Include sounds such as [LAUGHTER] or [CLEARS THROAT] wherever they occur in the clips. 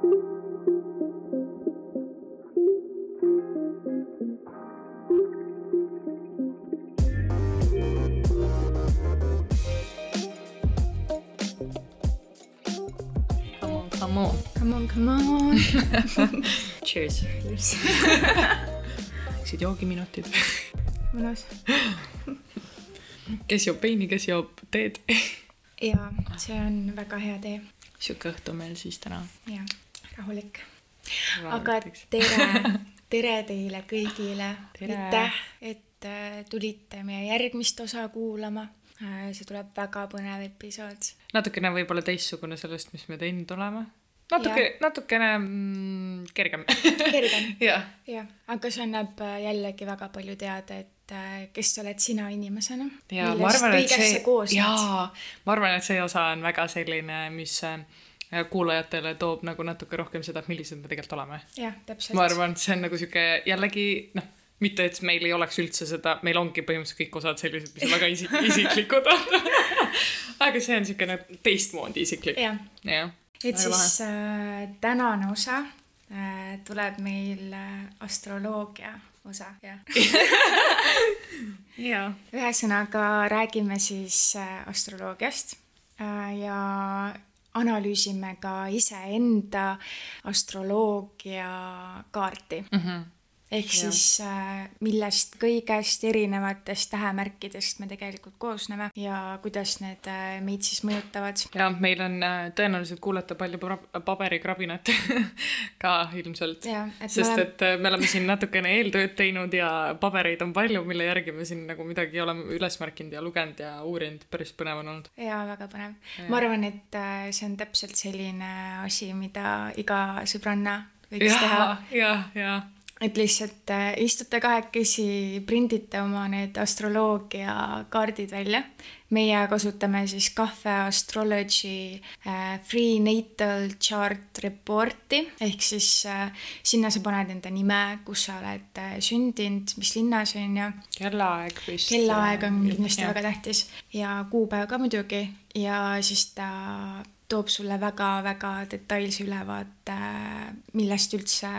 Come on. Come on, come on. [LAUGHS] Cheers. [LAUGHS] Läksid joogiminutid. mõnus. kes joob veini, kes joob teed. ja see on väga hea tee sihuke õhtu meil siis täna. Ja rahulik. aga tere, [LAUGHS] tere teile kõigile. aitäh, et äh, tulite meie järgmist osa kuulama äh, see tuleb väga põnev episood. natukene võib-olla teistsugune sellest, mis me teinud oleme. natuke, natukene mm, kergem. kergem [LAUGHS] jah. jah, aga see annab äh, jällegi väga palju teada, et kes sa oled sina inimesena. ja ma arvan, et see, jaa, ma arvan, et see osa on väga selline, mis kuulajatele toob nagu natuke rohkem seda, et millised me tegelikult oleme. jah, täpselt. ma arvan, et see on nagu sihuke jällegi noh mitte, et meil ei oleks üldse seda, meil ongi põhimõtteliselt kõik osad sellised, mis on väga isik, [LAUGHS] isiklikud aga see on niisugune teistmoodi isiklik. jah ja. ja., et aga siis äh, tänane osa äh, tuleb meil äh, astroloogia osa, jah [LAUGHS] ja. ühesõnaga räägime siis äh, astroloogiast äh, ja analüüsime ka iseenda astroloogia kaarti mm. -hmm ehk ja. siis äh, millest kõigest erinevatest tähemärkidest me tegelikult koosneme ja kuidas need äh, meid siis mõjutavad. ja meil on äh, tõenäoliselt kuulata palju paberikrabinat [LAUGHS] ka ilmselt. sest oleme... et me oleme siin natukene eeltööd teinud ja pabereid on palju, mille järgi me siin nagu midagi oleme üles märkinud ja lugenud ja uurinud, päris põnev on olnud. ja väga põnev. ma arvan, et see on täpselt selline asi, mida iga sõbranna võiks ja, teha. jah, jah et lihtsalt äh, istute kahekesi, prindite oma need astroloogia kaardid välja. meie kasutame siis Kahve Astrology äh, Free Natal Chart Reporti ehk siis äh, sinna sa paned enda nime, kus sa oled sündinud, mis linnas on ju. kellaaeg vist. kellaaeg on kindlasti väga tähtis ja kuupäev ka muidugi ja siis ta toob sulle väga-väga detailse ülevaate, millest üldse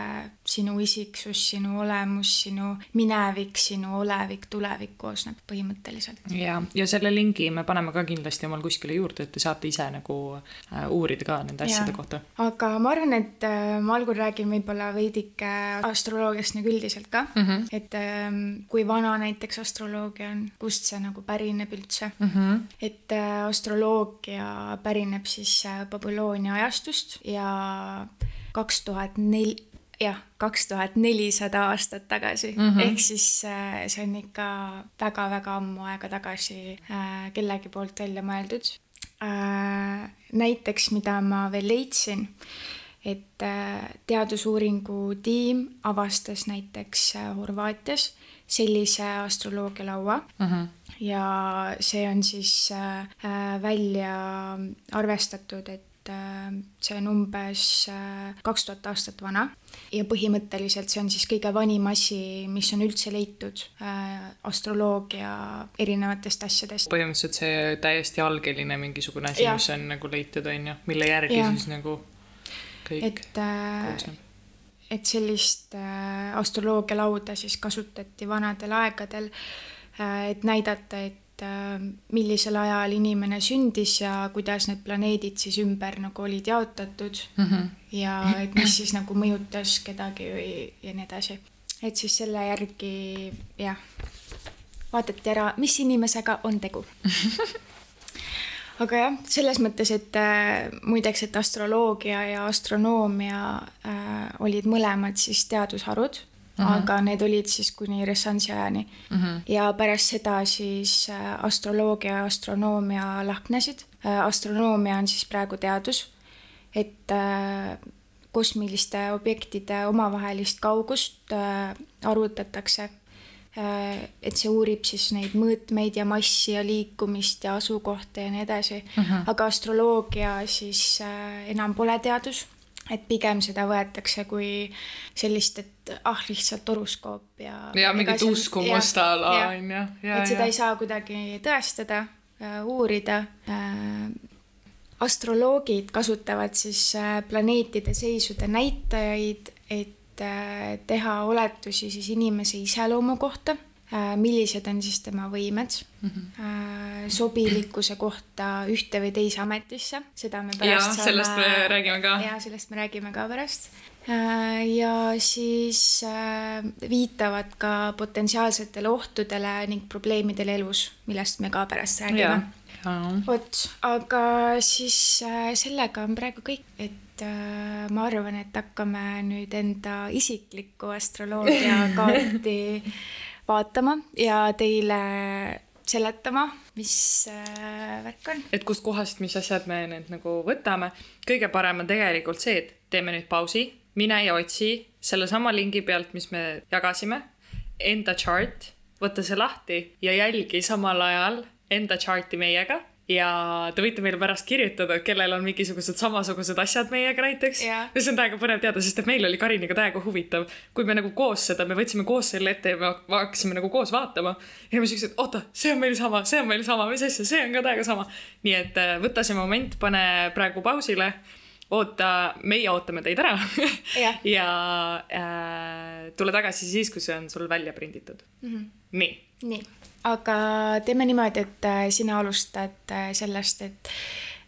sinu isiksus, sinu olemus, sinu minevik, sinu olevik, tulevik koosneb põhimõtteliselt. ja, ja selle lingi me paneme ka kindlasti omal kuskile juurde, et te saate ise nagu äh, uurida ka nende asjade ja. kohta. aga ma arvan, et äh, ma algul räägin võib-olla veidike astroloogiast nagu üldiselt ka mm, -hmm. et äh, kui vana näiteks astroloogia on, kust see nagu pärineb üldse mm. -hmm. et äh, astroloogia pärineb siis Babyloonia ajastust ja kaks tuhat neli, jah, kaks tuhat nelisada aastat tagasi mm. -hmm. ehk siis äh, see on ikka väga-väga ammu aega tagasi äh, kellegi poolt välja mõeldud. Äh, näiteks, mida ma veel leidsin, et teadusuuringu tiim avastas näiteks Horvaatias sellise astroloogialaua mm. -hmm ja see on siis äh, välja arvestatud, et äh, see on umbes äh, kaks tuhat aastat vana ja põhimõtteliselt see on siis kõige vanim asi, mis on üldse leitud astroloogia erinevatest asjadest. põhimõtteliselt see täiesti algeline mingisugune asi, mis on nagu leitud, on ju, mille järgi ja. siis nagu kõik et, koosneb et sellist äh, astroloogialauda siis kasutati vanadel aegadel äh, Äh, et näidata, et äh, millisel ajal inimene sündis ja kuidas need planeedid siis ümber nagu olid jaotatud mm -hmm. ja et mis siis nagu mõjutas kedagi või ja nii edasi. et siis selle järgi jah, vaadati ära, mis inimesega on tegu aga jah, selles mõttes, et äh, muideks, et astroloogia ja astronoomia äh, olid mõlemad siis teadusharud Mm -hmm. aga need olid siis kuni ressansi ajani mm. -hmm. ja pärast seda siis äh, astroloogia ja astronoomia lahknesid. Äh, astronoomia on siis praegu teadus, et äh, kosmiliste objektide omavahelist kaugust arvutatakse. et see uurib siis neid mõõtmeid ja massi ja liikumist ja asukohta ja nii edasi mm. -hmm. aga astroloogia siis enam pole teadus et pigem seda võetakse kui sellist, et ah, lihtsalt horoskoop ja. ja mingit uskumust a la on ju. et seda ja. ei saa kuidagi tõestada, äh, uurida äh,. astroloogid kasutavad siis äh, planeetide seisude näitajaid, et teha oletusi siis inimese iseloomu kohta, millised on siis tema võimed mm, -hmm. sobilikkuse kohta ühte või teise ametisse, seda me pärast ja, saame. sellest me räägime ka. ja sellest me räägime ka pärast ja siis viitavad ka potentsiaalsetele ohtudele ning probleemidele elus, millest me ka pärast räägime vot, aga siis äh, sellega on praegu kõik, et äh, ma arvan, et hakkame nüüd enda isiklikku astroloogia [LAUGHS] kaarti vaatama ja teile seletama, mis äh, värk on. et kustkohast, mis asjad me nüüd nagu võtame. kõige parem on tegelikult see, et teeme nüüd pausi, mine ja otsi sellesama lingi pealt, mis me jagasime, enda chart, võta see lahti ja jälgi samal ajal enda chart'i meiega ja te võite meile pärast kirjutada, et kellel on mingisugused samasugused asjad meiega näiteks yeah.. ja see on täiega põnev teada, sest et meil oli Kariniga täiega huvitav, kui me nagu koos seda, me võtsime koos selle ette ja me hakkasime nagu koos vaatama. ja me siuksed, oota, see on meil sama, see on meil sama, mis asja, see on ka täiega sama. nii et äh, võta see moment, pane praegu pausile oota, meie ootame teid ära ja, ja äh, tule tagasi siis, kui see on sul välja prinditud mm. -hmm. nii. nii aga teeme niimoodi, et äh, sina alustad äh, sellest, et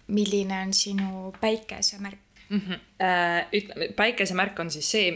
milline on sinu päikesemärk mm. -hmm. ütleme, päikesemärk on siis see,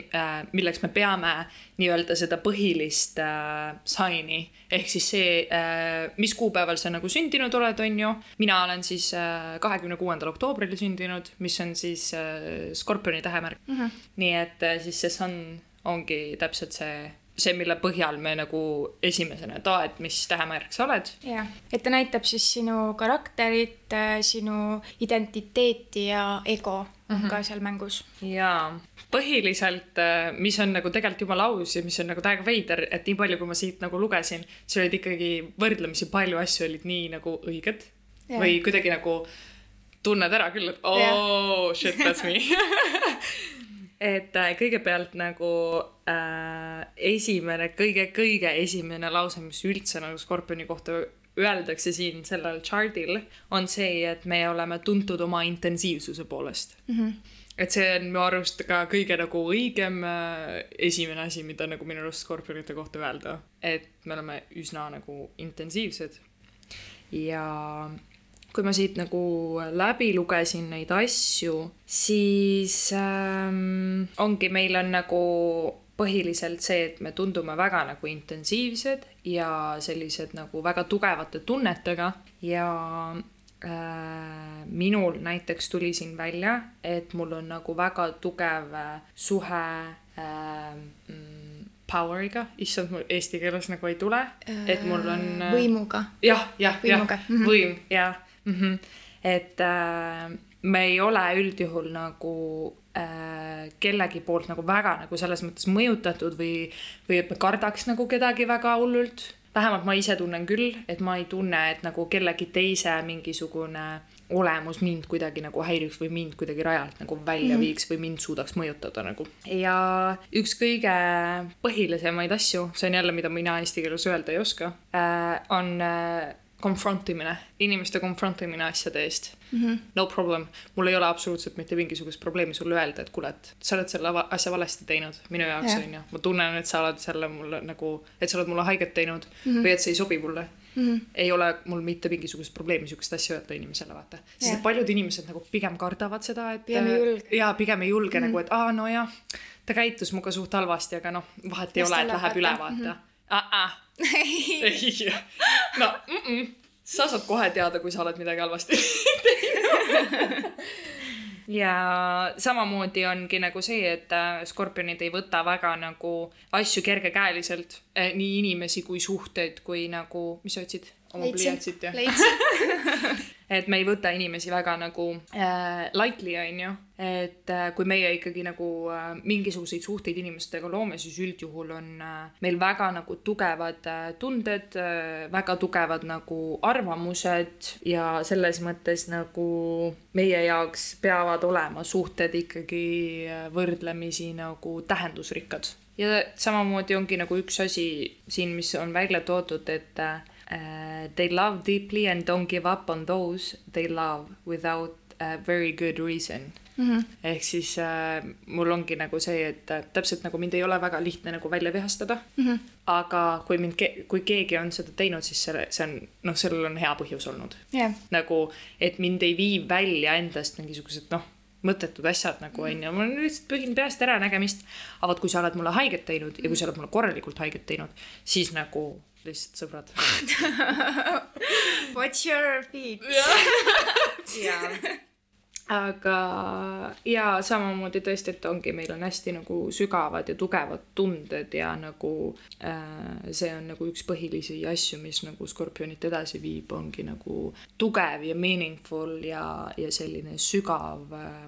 milleks me peame nii-öelda seda põhilist äh, saini ehk siis see äh,, mis kuupäeval sa nagu sündinud oled, on ju. mina olen siis kahekümne äh, kuuendal oktoobril sündinud, mis on siis äh, skorpioni tähemärk mm. -hmm. nii et äh, siis see sun ongi täpselt see see, mille põhjal me nagu esimesena, et aa, et mis tähemärk sa oled. jah, et ta näitab siis sinu karakterit, äh, sinu identiteeti ja ego mm -hmm. ka seal mängus. jaa, põhiliselt, äh, mis on nagu tegelikult jumala aus ja mis on nagu täiega veider, et nii palju, kui ma siit nagu lugesin, siis olid ikkagi võrdlemisi palju asju olid nii nagu õiged ja. või kuidagi nagu tunned ära küll, et oo oh, shit, that's me [LAUGHS] et äh, kõigepealt nagu äh, esimene, kõige-kõige esimene lause, mis üldse nagu Skorpioni kohta öeldakse siin sellel chart'il, on see, et me oleme tuntud oma intensiivsuse poolest mm. -hmm. et see on minu arust ka kõige nagu õigem äh, esimene asi, mida nagu minu arust Skorpionite kohta öelda, et me oleme üsna nagu intensiivsed ja kui ma siit nagu läbi lugesin neid asju, siis ähm, ongi, meil on nagu põhiliselt see, et me tundume väga nagu intensiivsed ja sellised nagu väga tugevate tunnetega ja äh, minul näiteks tuli siin välja, et mul on nagu väga tugev äh, suhe äh, mm, power'iga, issand, mul eesti keeles nagu ei tule, et mul on äh,. võimuga. jah, jah, jah, võim, jah mm. -hmm. et äh, me ei ole üldjuhul nagu äh, kellegi poolt nagu väga nagu selles mõttes mõjutatud või, või et me kardaks nagu kedagi väga hullult. vähemalt ma ise tunnen küll, et ma ei tunne, et nagu kellegi teise mingisugune olemus mind kuidagi nagu häiriks või mind kuidagi rajalt nagu välja mm viiks või mind suudaks mõjutada nagu. ja üks kõige põhilisemaid asju, see on jälle, mida mina eesti keeles öelda ei oska äh,, on äh, confront imine, inimeste confront imine asjade eest mm. -hmm. No problem, mul ei ole absoluutselt mitte mingisugust probleemi sulle öelda, et kuule, et sa oled selle asja valesti teinud minu jaoks on ju. ma tunnen, et sa oled selle mulle nagu, et sa oled mulle haiget teinud mm -hmm. või et see ei sobi mulle mm. -hmm. ei ole mul mitte mingisugust probleemi sihukest asja öelda inimesele, vaata. sest paljud inimesed nagu pigem kardavad seda, et. pigem ei julge. jaa, pigem ei julge mm -hmm. nagu, et aa, nojah, ta käitus minuga suht halvasti, aga noh, vahet ei Just ole, et läheb üle, vaata mm. -hmm. Ah -ah ei, [LAUGHS] no mm -mm. sa saad kohe teada, kui sa oled midagi halvasti [LAUGHS] teinud ja samamoodi ongi nagu see, et äh, skorpionid ei võta väga nagu asju kergekäeliselt, äh, nii inimesi kui suhteid kui nagu, mis sa otsid? oma pliiatsit ja [LAUGHS] et me ei võta inimesi väga nagu äh, lightly, on ju. Et äh, kui meie ikkagi nagu äh, mingisuguseid suhteid inimestega loome, siis üldjuhul on äh, meil väga nagu tugevad tunded väga tugevad nagu arvamused ja selles mõttes nagu meie jaoks peavad olema suhted ikkagi võrdlemisi nagu tähendusrikkad. Ja samamoodi ongi nagu üks asi siin, mis on välja toodud, et uh, they love deeply and don't give up on those they love without a very good reason mm. -hmm. ehk siis äh, mul ongi nagu see, et äh, täpselt nagu mind ei ole väga lihtne nagu välja vihastada mm. -hmm. aga kui mind, kui keegi on seda teinud, siis selle, see on, noh, sellel on hea põhjus olnud yeah.. nagu, et mind ei vii välja endast mingisugused, noh mõttetud asjad nagu mhm. onju, ma lihtsalt pühin peast ära nägemist. aga vot, kui sa oled mulle haiget teinud ja kui sa oled mulle korralikult haiget teinud, siis nagu lihtsalt sõbrad [LAUGHS] Watch your feet. [LAUGHS] jaa aga ja samamoodi tõesti, et ongi, meil on hästi nagu sügavad ja tugevad tunded ja nagu äh, see on nagu üks põhilisi asju, mis nagu skorpionit edasi viib, ongi nagu tugev ja meaningful ja, ja selline sügav äh,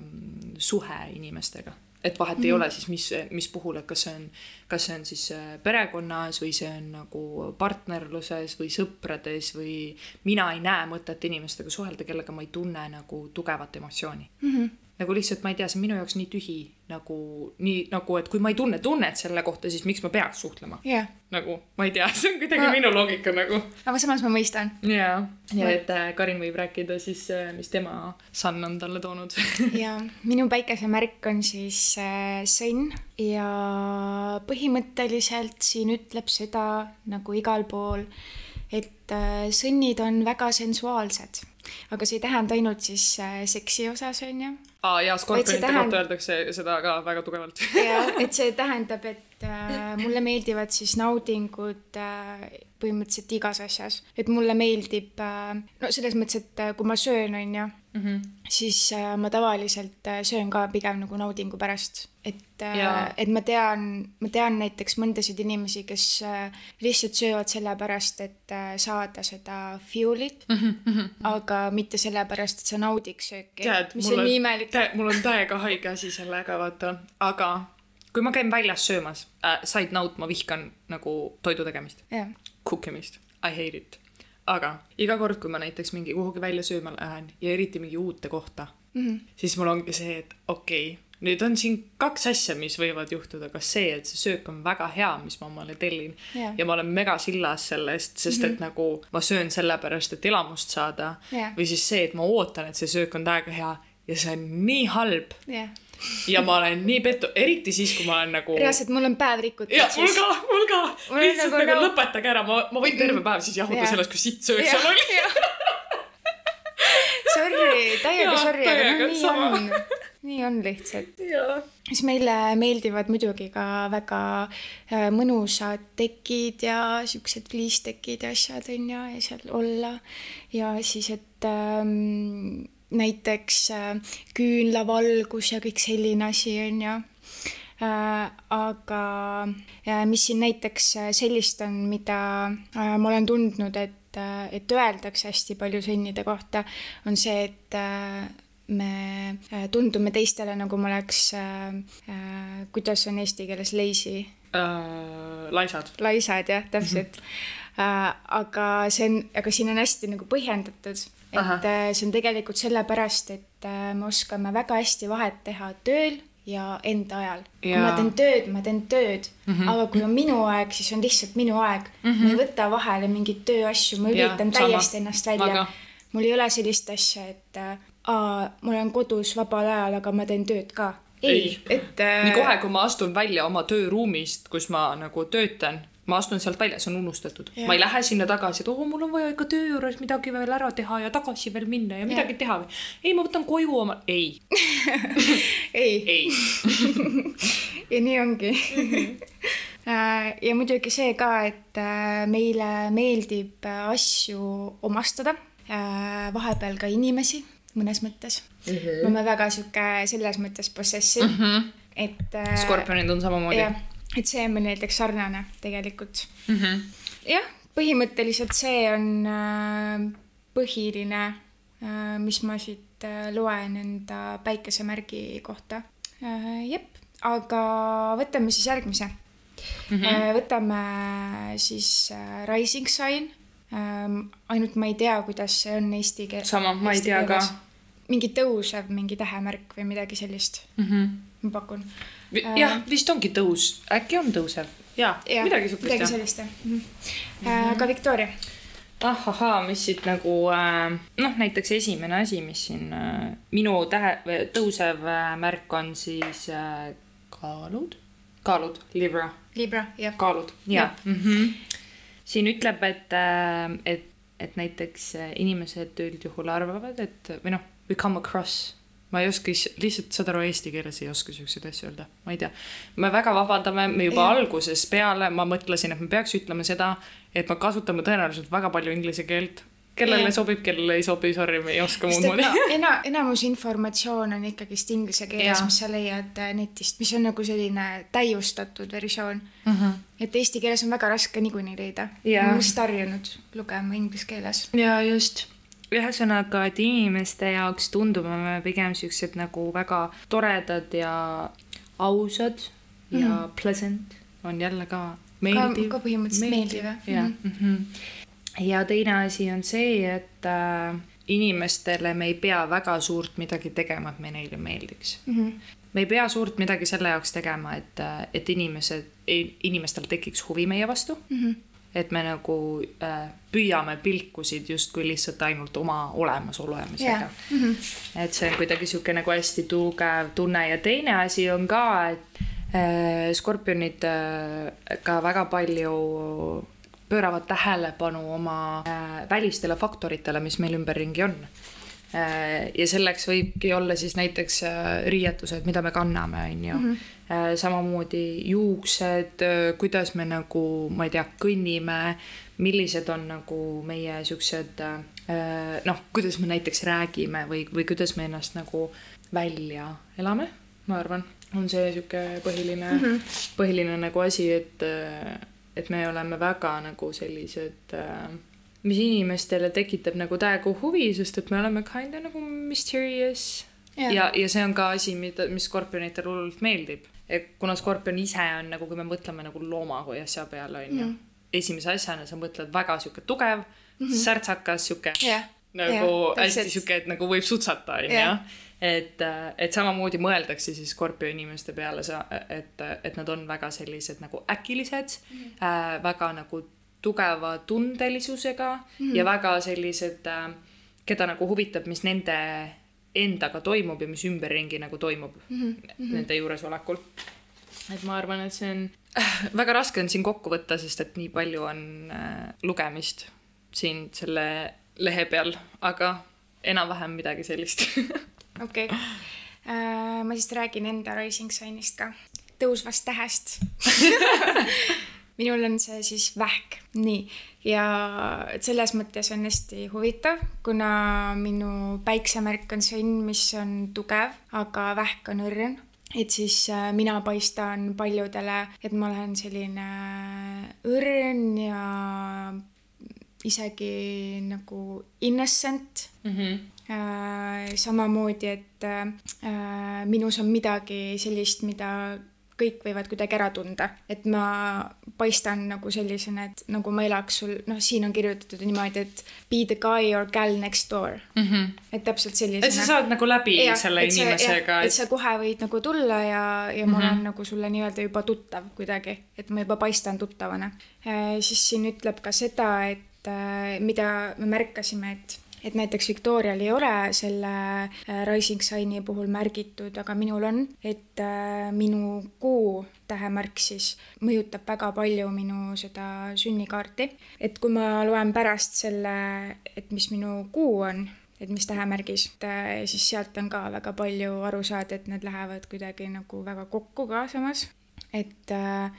suhe inimestega et vahet mm -hmm. ei mhm. ole siis, mis, mis puhul, et kas see on, kas see on siis äh, perekonnas või see on nagu partnerluses või sõprades või mina ei näe mõtet inimestega suhelda, kellega ma ei tunne nagu tugevat emotsiooni mm. -hmm. Nagu lihtsalt ma ei tea, see on minu jaoks nii tühi nagu nii nagu, et kui ma ei tunne tunnet selle kohta, siis miks ma peaks suhtlema? Yeah.. nagu ma ei tea, [LAUGHS] see on kuidagi no, minu loogika nagu. aga samas ma mõistan. ja, ja et äh, Karin võib rääkida siis, äh, mis tema Sun on talle toonud. [LAUGHS] Ja minu päikesemärk on siis äh, sõnn ja põhimõtteliselt siin ütleb seda nagu igal pool, et äh, sõnnid on väga sensuaalsed aga see ei tähenda ainult siis äh, seksi osas, on ju. aa jaa, skorpionite tähend... kohta öeldakse seda ka väga tugevalt jah, et see tähendab, et äh, mulle meeldivad siis naudingud äh, põhimõtteliselt igas asjas, et mulle meeldib äh,, no selles mõttes, et äh, kui ma söön, on ju mm, -hmm. siis äh, ma tavaliselt söön ka pigem nagu naudingu pärast et, et ma tean, ma tean näiteks mõndasid inimesi, kes lihtsalt söövad sellepärast, et saada seda fuel'it mm, -hmm. aga mitte sellepärast, et sa naudiks sööki. mis on nii imelik. mul on täiega haige asi sellega, vaata, aga kui ma käin väljas söömas äh,, side note, ma vihkan nagu toidu tegemist yeah., cook imist, I hate it. aga iga kord, kui ma näiteks mingi kuhugi välja sööma lähen ja eriti mingi uute kohta mm, -hmm. siis mul ongi see, et okei okay, nüüd on siin kaks asja, mis võivad juhtuda, kas see, et see söök on väga hea, mis ma omale tellin yeah. ja ma olen megasillas sellest, sest mm -hmm. et mhm. nagu ma söön sellepärast, et elamust saada yeah. või siis see, et ma ootan, et see söök on täiega hea ja see on nii halb yeah ja ma olen nii pettu, eriti siis, kui ma olen nagu. reaalselt, mul on päev rikutud. ja mul ka, mul ka. lihtsalt nagu, nagu no... lõpetage ära, ma, ma võin terve päev siis jahuda yeah. sellest, kui sitt söök seal oli Sorry, täiega sorry, aga no nii sama. on nii on lihtsalt. siis meile meeldivad muidugi ka väga äh, mõnusad tekid ja siuksed fliistekid ja asjad on ju, ja seal olla. ja siis, et ähm, näiteks äh, küünlavalgus ja kõik selline asi on ju äh,. aga äh, mis siin näiteks sellist on, mida ma olen tundnud, et, et öeldakse hästi palju sõnnide kohta, on see, et me tundume teistele, nagu me oleks äh, kuidas on eesti keeles lazy äh,? laisad. laisad jah, täpselt mm. -hmm. äh, aga see on, aga siin on hästi nagu põhjendatud, et Aha. Äh, see on tegelikult sellepärast, et äh, me oskame väga hästi vahet teha tööl ja enda ajal. kui ma teen tööd, ma teen tööd mm, -hmm. aga kui on minu aeg, siis on lihtsalt minu aeg mm. -hmm. ma ei võta vahele mingeid tööasju, ma üritan täiesti ennast välja. mul ei ole sellist asja, et äh, aa, ma olen kodus vabal ajal, aga ma teen tööd ka. ei, et äh.... nii kohe, kui ma astun välja oma tööruumist, kus ma nagu töötan, ma astun sealt välja, see on unustatud. ma ei lähe sinna tagasi, et oo, mul on vaja ikka töö juures midagi veel ära teha ja tagasi veel minna ja midagi ja. teha. ei, ma võtan koju oma, ei [LAUGHS] ei. ei [LAUGHS] ja nii ongi mm. -hmm. [LAUGHS] ja muidugi see ka, et äh, meile meeldib asju omastada, vahepeal ka inimesi mõnes mõttes mm. -hmm. me oleme väga sihuke selles mõttes possessive mm, -hmm. et äh,. skorpionid on samamoodi. Et see on meil näiteks sarnane tegelikult mm. -hmm. jah, põhimõtteliselt see on äh, põhiline äh,, mis ma siit äh, loen enda päikesemärgi kohta äh,. jep, aga võtame siis järgmise mm. -hmm. Äh, võtame siis äh, Rising Sign ähm,. ainult ma ei tea, kuidas see on eesti keeles. sama, ma ei tea ka. mingi tõusev mingi tähemärk või midagi sellist mm. -hmm. ma pakun. Jah äh,, vist ongi tõus, äkki on tõusev ja, ja midagi siukest. midagi sellist jah mm -hmm.. Aga Victoria? ahahaa, mis siit nagu äh, noh, näiteks esimene asi, mis siin minu tähe, tõusev märk on siis kaalud, kaalud, Libra. Libra, jah. kaalud, ja, ja.. Mm -hmm. siin ütleb, et et, et näiteks inimesed üldjuhul arvavad, et või noh, we come across ma ei oska lihtsalt, saad aru, eesti keeles ei oska siukseid asju öelda, ma ei tea. me väga vabandame, me juba ja. algusest peale, ma mõtlesin, et me peaks ütlema seda, et me kasutame tõenäoliselt väga palju inglise keelt. kellele ja. sobib, kellele ei sobi, sorry, me ei oska muud moodi no,. ena-, [LAUGHS] enamus informatsioon on ikkagist inglise keeles, mis sa leiad äh, netist, mis on nagu selline täiustatud versioon mm. -hmm. et eesti keeles on väga raske niikuinii leida. ma olen lihtsalt harjunud lugema inglise keeles. ja just ühesõnaga, et inimeste jaoks tundume me pigem siuksed nagu väga toredad ja ausad ja mm -hmm. pleasant on jälle ka meeldiv. ka, põhimõtteliselt meeldiv, jah. jah mm -hmm. ja teine asi on see, et äh, inimestele me ei pea väga suurt midagi tegema, et me neile meeldiks mm. -hmm. me ei pea suurt midagi selle jaoks tegema, et, äh, et inimesed, inimestel tekiks huvi meie vastu mm. -hmm et me nagu äh, püüame pilkusid justkui lihtsalt ainult oma olemasolu olemisega yeah.. Mm -hmm. et see on kuidagi sihuke nagu hästi tugev tunne. Ja teine asi on ka, et äh, skorpionid äh, ka väga palju pööravad tähelepanu oma äh, välistele faktoritele, mis meil ümberringi on ja selleks võibki olla siis näiteks äh, riietused, mida me kanname, on ju. Mhm. Äh, samamoodi juuksed, kuidas me nagu, ma ei tea, kõnnime, millised on nagu meie siuksed noh, kuidas me näiteks räägime või, või kuidas me ennast nagu välja elame, ma arvan, on see sihuke põhiline mm, -hmm. põhiline nagu asi, et, et me oleme väga nagu sellised äh, mis inimestele tekitab nagu täiega huvi, sest et me oleme kinda nagu mysterious. ja, ja, ja see on ka asi, mida, mis skorpionitele hullult meeldib. et kuna skorpion ise on nagu, kui me mõtleme nagu looma kui asja peale, on ju mm.. esimese asjana sa mõtled väga sihuke tugev mm, -hmm. särtsakas, sihuke yeah. nagu yeah, hästi sihuke, et nagu võib sutsata, on ju et, et samamoodi mõeldakse siis skorpio inimeste peale, et, et nad on väga sellised nagu äkilised mm, -hmm. äh, väga nagu tugeva tundelisusega mm. ja väga sellised, äh, keda nagu huvitab, mis nende endaga toimub ja mis ümberringi nagu toimub mm -hmm. nende juuresolekul. et ma arvan, et see on äh,, väga raske on siin kokku võtta, sest et nii palju on äh, lugemist siin selle lehe peal, aga enam-vähem midagi sellist. [LAUGHS] okei, ma siis räägin enda rising sign'ist ka, tõusvast tähest [LAUGHS] minul on see siis vähk, nii. ja selles mõttes on hästi huvitav, kuna minu päiksemärk on sõnn, mis on tugev, aga vähk on õrn et siis äh, mina paistan paljudele, et ma olen selline õrn ja isegi nagu innocent mm. -hmm. samamoodi, et äh, minus on midagi sellist, mida kõik võivad kuidagi ära tunda, et ma paistan nagu sellisena, et nagu ma elaks sul, noh, siin on kirjutatud niimoodi, et be the guy or gal next door mm. -hmm. et täpselt sellisena. et sa saad nagu läbi ja, selle et inimesega. et sa kohe võid nagu tulla ja, ja mm -hmm. ma olen nagu sulle nii-öelda juba tuttav kuidagi, et ma juba paistan tuttavana e,. siis siin ütleb ka seda, et äh, mida me märkasime, et et näiteks Victorial ei ole selle äh, Rising Signi puhul märgitud, aga minul on, et äh, minu kuu tähemärk siis mõjutab väga palju minu seda sünnikaarti. et kui ma loen pärast selle, et mis minu kuu on, et mis tähemärgis, äh, siis sealt on ka väga palju aru saada, et need lähevad kuidagi nagu väga kokku ka samas. et äh,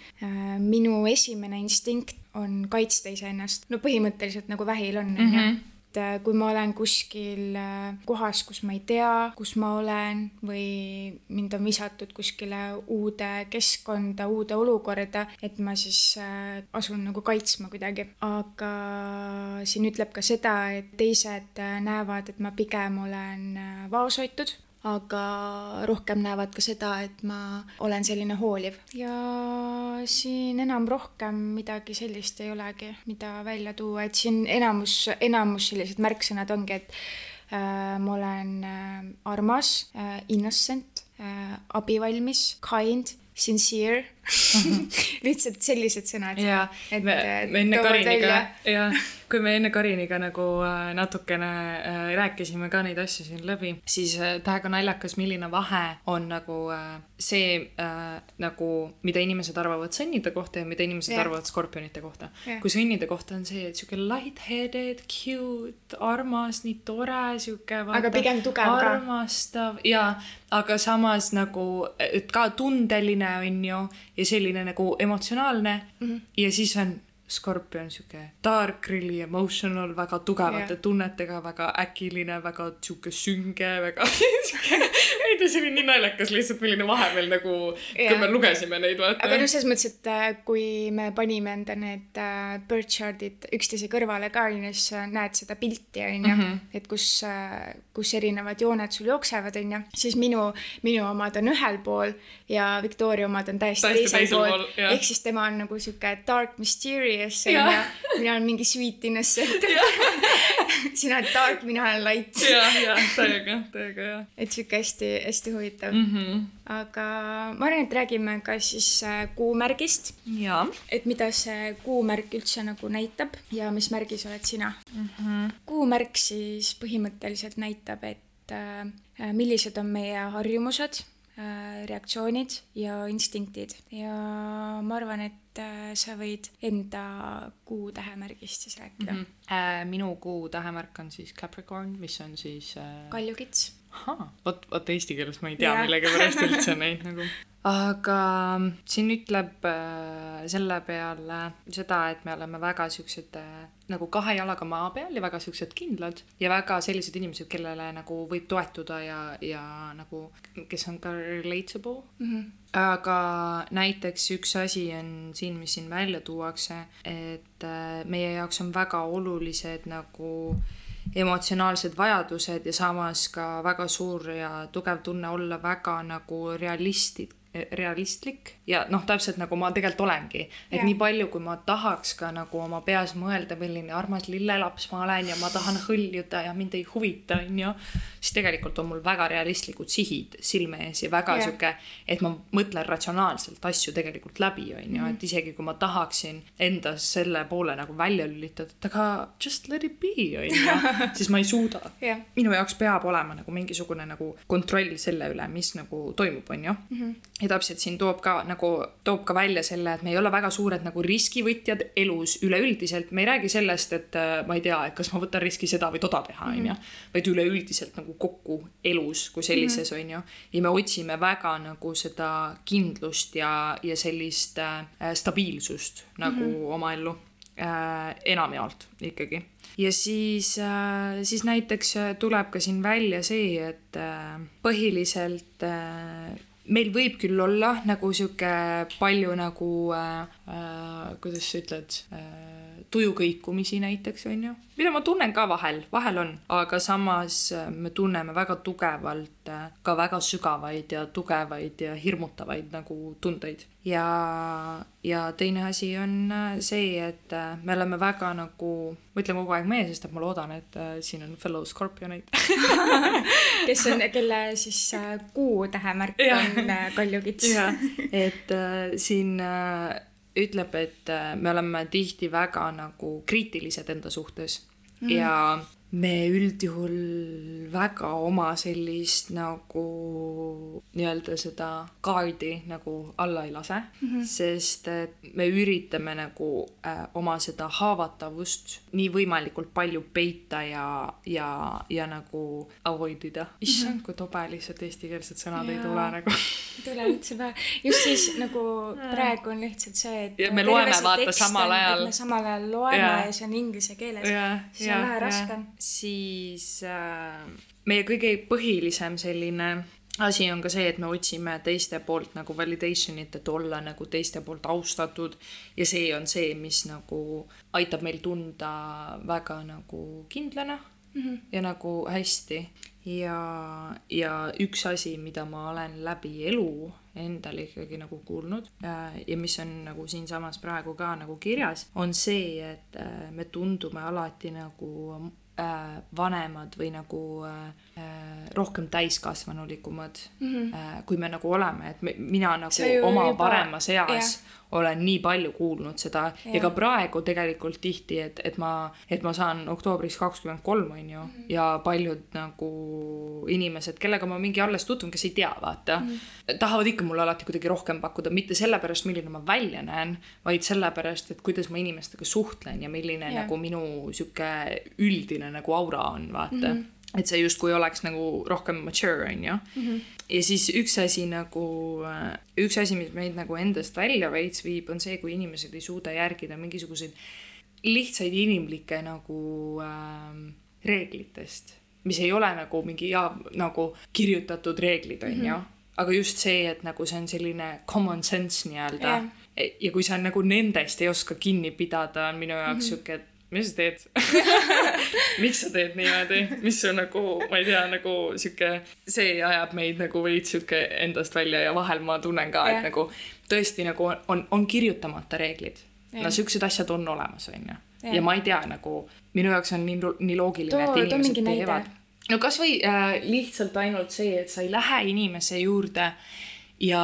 minu esimene instinkt on kaitsta iseennast, no põhimõtteliselt nagu vähil on, onju mhm et äh, kui ma olen kuskil äh, kohas, kus ma ei tea, kus ma olen või mind on visatud kuskile uude keskkonda, uude olukorda, et ma siis äh, asun nagu kaitsma kuidagi. aga siin ütleb ka seda, et teised näevad, et ma pigem olen vaoshoitud aga rohkem näevad ka seda, et ma olen selline hooliv. Ja siin enam rohkem midagi sellist ei olegi, mida välja tuua, et siin enamus, enamus sellised märksõnad ongi, et äh, ma olen äh, armas äh,, innocent äh,, abivalmis, kind, sincere [LAUGHS] lihtsalt sellised sõnad. jaa, me, me enne Kariniga, jaa, kui me enne Kariniga nagu äh, natukene äh, rääkisime ka neid asju siin läbi, siis äh, täiega naljakas, milline vahe on nagu see nagu, mida inimesed arvavad sõnnide kohta ja mida inimesed yeah. arvavad skorpionite kohta yeah.. kui sõnnide kohta on see, et sihuke light-headed, cute, armas, nii tore, sihuke. aga pigem tugev ka. armastav ja, aga samas nagu, et ka tundeline on ju ja selline nagu emotsionaalne mm -hmm. ja siis on Scorpion sihuke dark, really emotional, väga tugevate yeah. tunnetega, väga äkiline, väga sihuke sünge, väga [LAUGHS] ei ta see oli nii naljakas lihtsalt, milline vahepeal nagu yeah., kui me lugesime neid, vaata. aga noh, selles mõttes, et äh, kui me panime enda need uh, birth chart'id üksteise kõrvale ka, onju, siis näed seda pilti, onju, mhm. et kus uh,, kus erinevad jooned sul jooksevad, onju, siis minu, minu omad on ühel pool ja Victoria omad on täiesti, täiesti teisel pool, pool. ehk siis tema on nagu sihuke dark mysterious serious onju. mina olen mingi sweet innocent [LAUGHS] [LAUGHS] sina oled dark, mina olen light. ja, ja täiega, täiega ja. et sihuke hästi-hästi huvitav mm. -hmm. aga ma arvan, et räägime ka siis äh, kuumärgist. et mida see kuumärk üldse nagu näitab ja mis märgis oled sina mm. -hmm. kuumärk siis põhimõtteliselt näitab, et äh, millised on meie harjumused Äh, reaktsioonid ja instinktid ja ma arvan, et äh, sa võid enda kuu tähemärgist siis rääkida mm. -hmm. Äh, minu kuu tähemärk on siis Capricorn, mis on siis äh.... kaljukits. Vot, vot eesti keeles ma ei tea millegipärast üldse [LAUGHS] neid nagu aga siin ütleb äh, selle peale seda, et me oleme väga siuksed äh, nagu kahe jalaga maa peal ja väga siuksed kindlad ja väga sellised inimesed, kellele nagu võib toetuda ja, ja nagu, kes on ka relatable mm. -hmm. aga näiteks üks asi on siin, mis siin välja tuuakse, et äh, meie jaoks on väga olulised nagu emotsionaalsed vajadused ja samas ka väga suur ja tugev tunne olla väga nagu realistid realistlik ja noh, täpselt nagu ma tegelikult olengi, et ja. nii palju, kui ma tahaks ka nagu oma peas mõelda, milline armas lillelaps ma olen ja ma tahan hõljuda ja mind ei huvita, onju. siis tegelikult on mul väga realistlikud sihid silme ees ja väga ja. sihuke, et ma mõtlen ratsionaalselt asju tegelikult läbi, onju, et mhm. isegi kui ma tahaksin endas selle poole nagu välja lülitada, et aga just let it be, onju, [LAUGHS] siis ma ei suuda ja.. minu jaoks peab olema nagu mingisugune nagu kontroll selle üle, mis nagu toimub, onju mhm ja täpselt siin toob ka nagu, toob ka välja selle, et me ei ole väga suured nagu riskivõtjad elus üleüldiselt, me ei räägi sellest, et äh, ma ei tea, et kas ma võtan riski seda või toda teha, onju. Mhm. vaid üleüldiselt nagu kokku elus kui sellises, mhm. onju. ja me otsime väga nagu seda kindlust ja, ja sellist äh, stabiilsust nagu mm -hmm. oma ellu äh, enamjaolt ikkagi ja siis äh,, siis näiteks äh, tuleb ka siin välja see, et äh, põhiliselt äh, meil võib küll olla nagu sihuke palju nagu äh,, äh, kuidas sa ütled äh,, tujukõikumisi näiteks, on ju. mida ma tunnen ka vahel, vahel on, aga samas äh, me tunneme väga tugevalt äh, ka väga sügavaid ja tugevaid ja hirmutavaid nagu tundeid ja, ja teine asi on äh, see, et äh, me oleme väga nagu, ma ütlen kogu aeg meie, sest et ma loodan, et äh, siin on fellow scorpioneid [LAUGHS] kes on, kelle siis kuu tähemärk on kaljukits. et siin ütleb, et me oleme tihti väga nagu kriitilised enda suhtes mm. ja me üldjuhul väga oma sellist nagu nii-öelda seda kaardi nagu alla ei lase mm, -hmm. sest et me üritame nagu äh, oma seda haavatavust nii võimalikult palju peita ja, ja, ja nagu avoid ida. issand mm -hmm., kui tobe lihtsalt eestikeelsed sõnad ja. ei tule nagu ei tule üldse pähe. just siis nagu praegu on lihtsalt see, et. ja me loeme vaata samal ajal. me samal ajal loeme ja, ja see on inglise keeles. siis on vähe raskem siis äh, meie kõige põhilisem selline asi on ka see, et me otsime teiste poolt nagu validation'it, et olla nagu teiste poolt austatud ja see on see, mis nagu aitab meil tunda väga nagu kindlana mm -hmm. ja nagu hästi. ja, ja üks asi, mida ma olen läbi elu endale ikkagi nagu kuulnud äh, ja mis on nagu siinsamas praegu ka nagu kirjas, on see, et äh, me tundume alati nagu vanemad või nagu äh, rohkem täiskasvanulikumad mm, -hmm. äh, kui me nagu oleme, et me, mina nagu oma juba... paremas eas yeah olen nii palju kuulnud seda ja, ja ka praegu tegelikult tihti, et, et ma, et ma saan oktoobris kakskümmend kolm, on ju, mhm. ja paljud nagu inimesed, kellega ma mingi alles tutvun, kes ei tea, vaata mm, -hmm. tahavad ikka mulle alati kuidagi rohkem pakkuda, mitte sellepärast, milline ma välja näen, vaid sellepärast, et kuidas ma inimestega suhtlen ja milline ja. nagu minu sihuke üldine nagu aura on, vaata mm. -hmm et see justkui oleks nagu rohkem mature, on ju. -hmm. ja siis üks asi nagu, äh, üks asi, mis meid nagu endast välja veits viib, on see, kui inimesed ei suuda järgida mingisuguseid lihtsaid inimlikke nagu äh, reeglitest, mis ei ole nagu mingi ja nagu kirjutatud reeglid, on ju. Mhm. aga just see, et nagu see on selline common sense nii-öelda yeah. ja kui sa nagu nendest ei oska kinni pidada, on minu jaoks mm -hmm. sihuke, et mis sa teed [LAUGHS] miks sa teed niimoodi, mis su nagu, ma ei tea, nagu sihuke, see ajab meid nagu veits sihuke endast välja ja vahel ma tunnen ka, et nagu tõesti nagu on, on kirjutamata reeglid. no siuksed asjad on olemas, onju. ja ma ei tea nagu, minu jaoks on nii, nii loogiline, et inimesed teevad. no kasvõi äh, lihtsalt ainult see, et sa ei lähe inimese juurde ja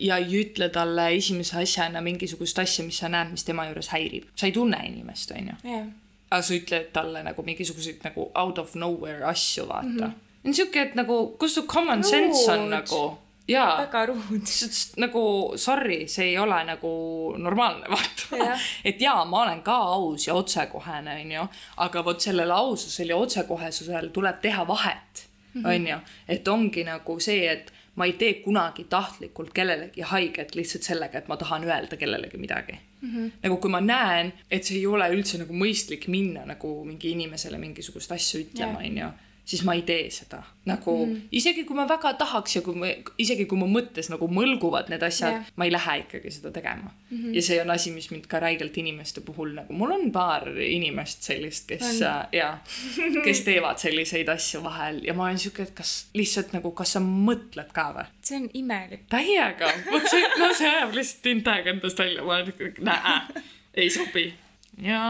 ja ei ütle talle esimese asjana mingisugust asja, mis sa näed, mis tema juures häirib. sa ei tunne inimest, onju yeah.. aga sa ütled talle nagu mingisuguseid nagu out of nowhere asju, vaata mm. -hmm. siuke, et nagu, kus su common Ruud. sense on nagu jaa. väga ruud. nagu sorry, see ei ole nagu normaalne, [LAUGHS] vaata. et jaa, ma olen ka aus ja otsekohene, onju, aga vot sellel aususel ja otsekohesusel tuleb teha vahet, mhm. onju, et ongi nagu see, et ma ei tee kunagi tahtlikult kellelegi haiget lihtsalt sellega, et ma tahan öelda kellelegi midagi mm. -hmm. nagu kui ma näen, et see ei ole üldse nagu mõistlik minna nagu mingi inimesele mingisugust asja ütlema, onju siis ma ei tee seda. nagu mm. isegi kui ma väga tahaks ja kui ma, isegi kui mu mõttes nagu mõlguvad need asjad yeah., ma ei lähe ikkagi seda tegema mm. -hmm. ja see on asi, mis mind ka räigelt inimeste puhul nagu, mul on paar inimest sellist, kes äh, ja, kes teevad selliseid asju vahel ja ma olen siuke, et kas lihtsalt nagu, kas sa mõtled ka või? see on imelik. täiega, vot see, no see ajab lihtsalt mind täiega endast välja, ma olen ikka, näe, ei sobi. ja,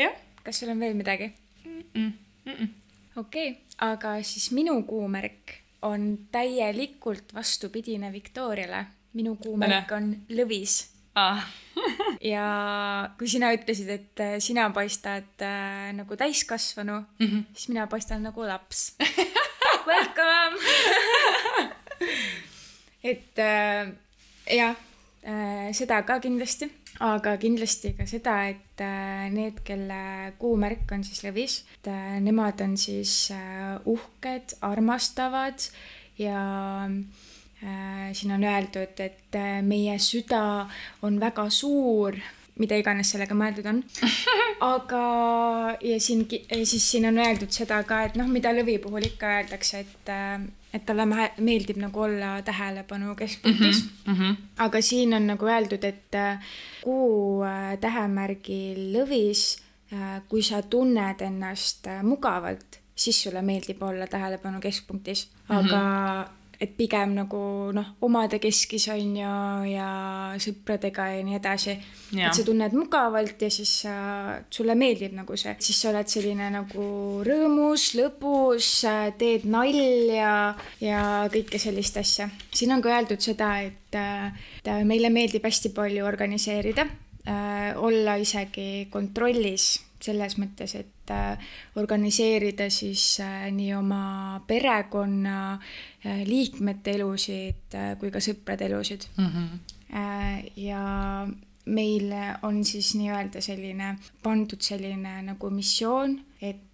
jah. kas sul on veel midagi mm? -mm. Mm -mm okei okay,, aga siis minu kuumärk on täielikult vastupidine Victoriale. minu kuumärk on lõvis ah. [LAUGHS] ja kui sina ütlesid, et äh, sina paistad äh, nagu täiskasvanu mm, -hmm. siis mina paistan nagu laps [LAUGHS] Welcome [LAUGHS] et äh, jah äh,, seda ka kindlasti aga kindlasti ka seda, et äh, need, kelle kuumärk on siis lõvis, et äh, nemad on siis äh, uhked, armastavad ja siin on öeldud, et meie süda on väga suur, mida iganes sellega mõeldud on. [LAUGHS] aga, ja siin, siis siin on öeldud seda ka, et noh, mida lõvi puhul ikka öeldakse, et et talle meeldib nagu olla tähelepanu keskpunktis mm. -hmm. aga siin on nagu öeldud, et äh, kuu äh, tähemärgil lõvis, äh, kui sa tunned ennast mugavalt, siis sulle meeldib olla tähelepanu keskpunktis, aga mm -hmm et pigem nagu noh, omade keskis on ju ja sõpradega ja nii edasi. et sa tunned mugavalt ja siis äh, sulle meeldib nagu see, siis sa oled selline nagu rõõmus, lõbus, teed nalja ja kõike sellist asja. siin on ka öeldud seda, et, et meile meeldib hästi palju organiseerida olla isegi kontrollis selles mõttes, et äh, organiseerida siis äh, nii oma perekonna äh, liikmete elusid kui ka sõprade elusid mm. -hmm. ja meil on siis nii-öelda selline pandud selline nagu missioon, et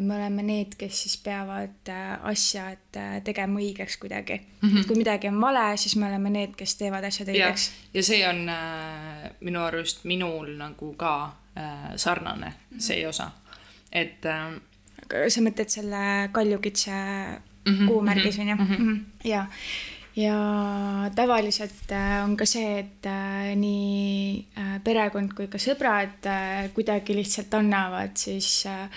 me oleme need, kes siis peavad asjad tegema õigeks kuidagi mm. -hmm. kui midagi on vale, siis me oleme need, kes teevad asjad õigeks. ja see on äh, minu arust minul nagu ka sarnane mm, -hmm. see osa, et äh,. aga sa mõtled selle kaljukitse mm -hmm, kuumärgis on ju ja, ja tavaliselt äh, on ka see, et äh, nii äh, perekond kui ka sõbrad äh, kuidagi lihtsalt annavad siis äh,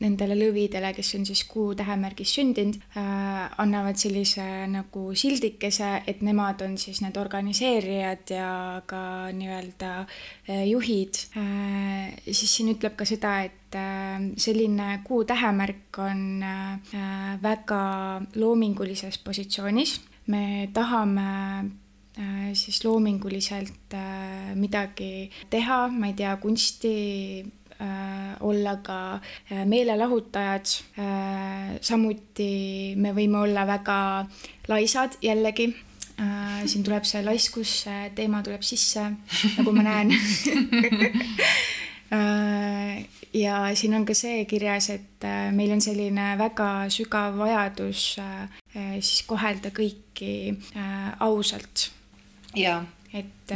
nendele lõvidele, kes on siis kuu tähemärgis sündinud äh,, annavad sellise nagu sildikese, et nemad on siis need organiseerijad ja ka nii-öelda äh, juhid äh,. siis siin ütleb ka seda, et äh, selline kuu tähemärk on äh, väga loomingulises positsioonis. me tahame äh, siis loominguliselt äh, midagi teha, ma ei tea, kunsti olla ka äh, meelelahutajad. Äh, samuti me võime olla väga laisad jällegi siin tuleb see laiskus teema tuleb sisse, nagu ma näen [LAUGHS] ja siin on ka see kirjas, et meil on selline väga sügav vajadus siis kohelda kõiki ausalt. et,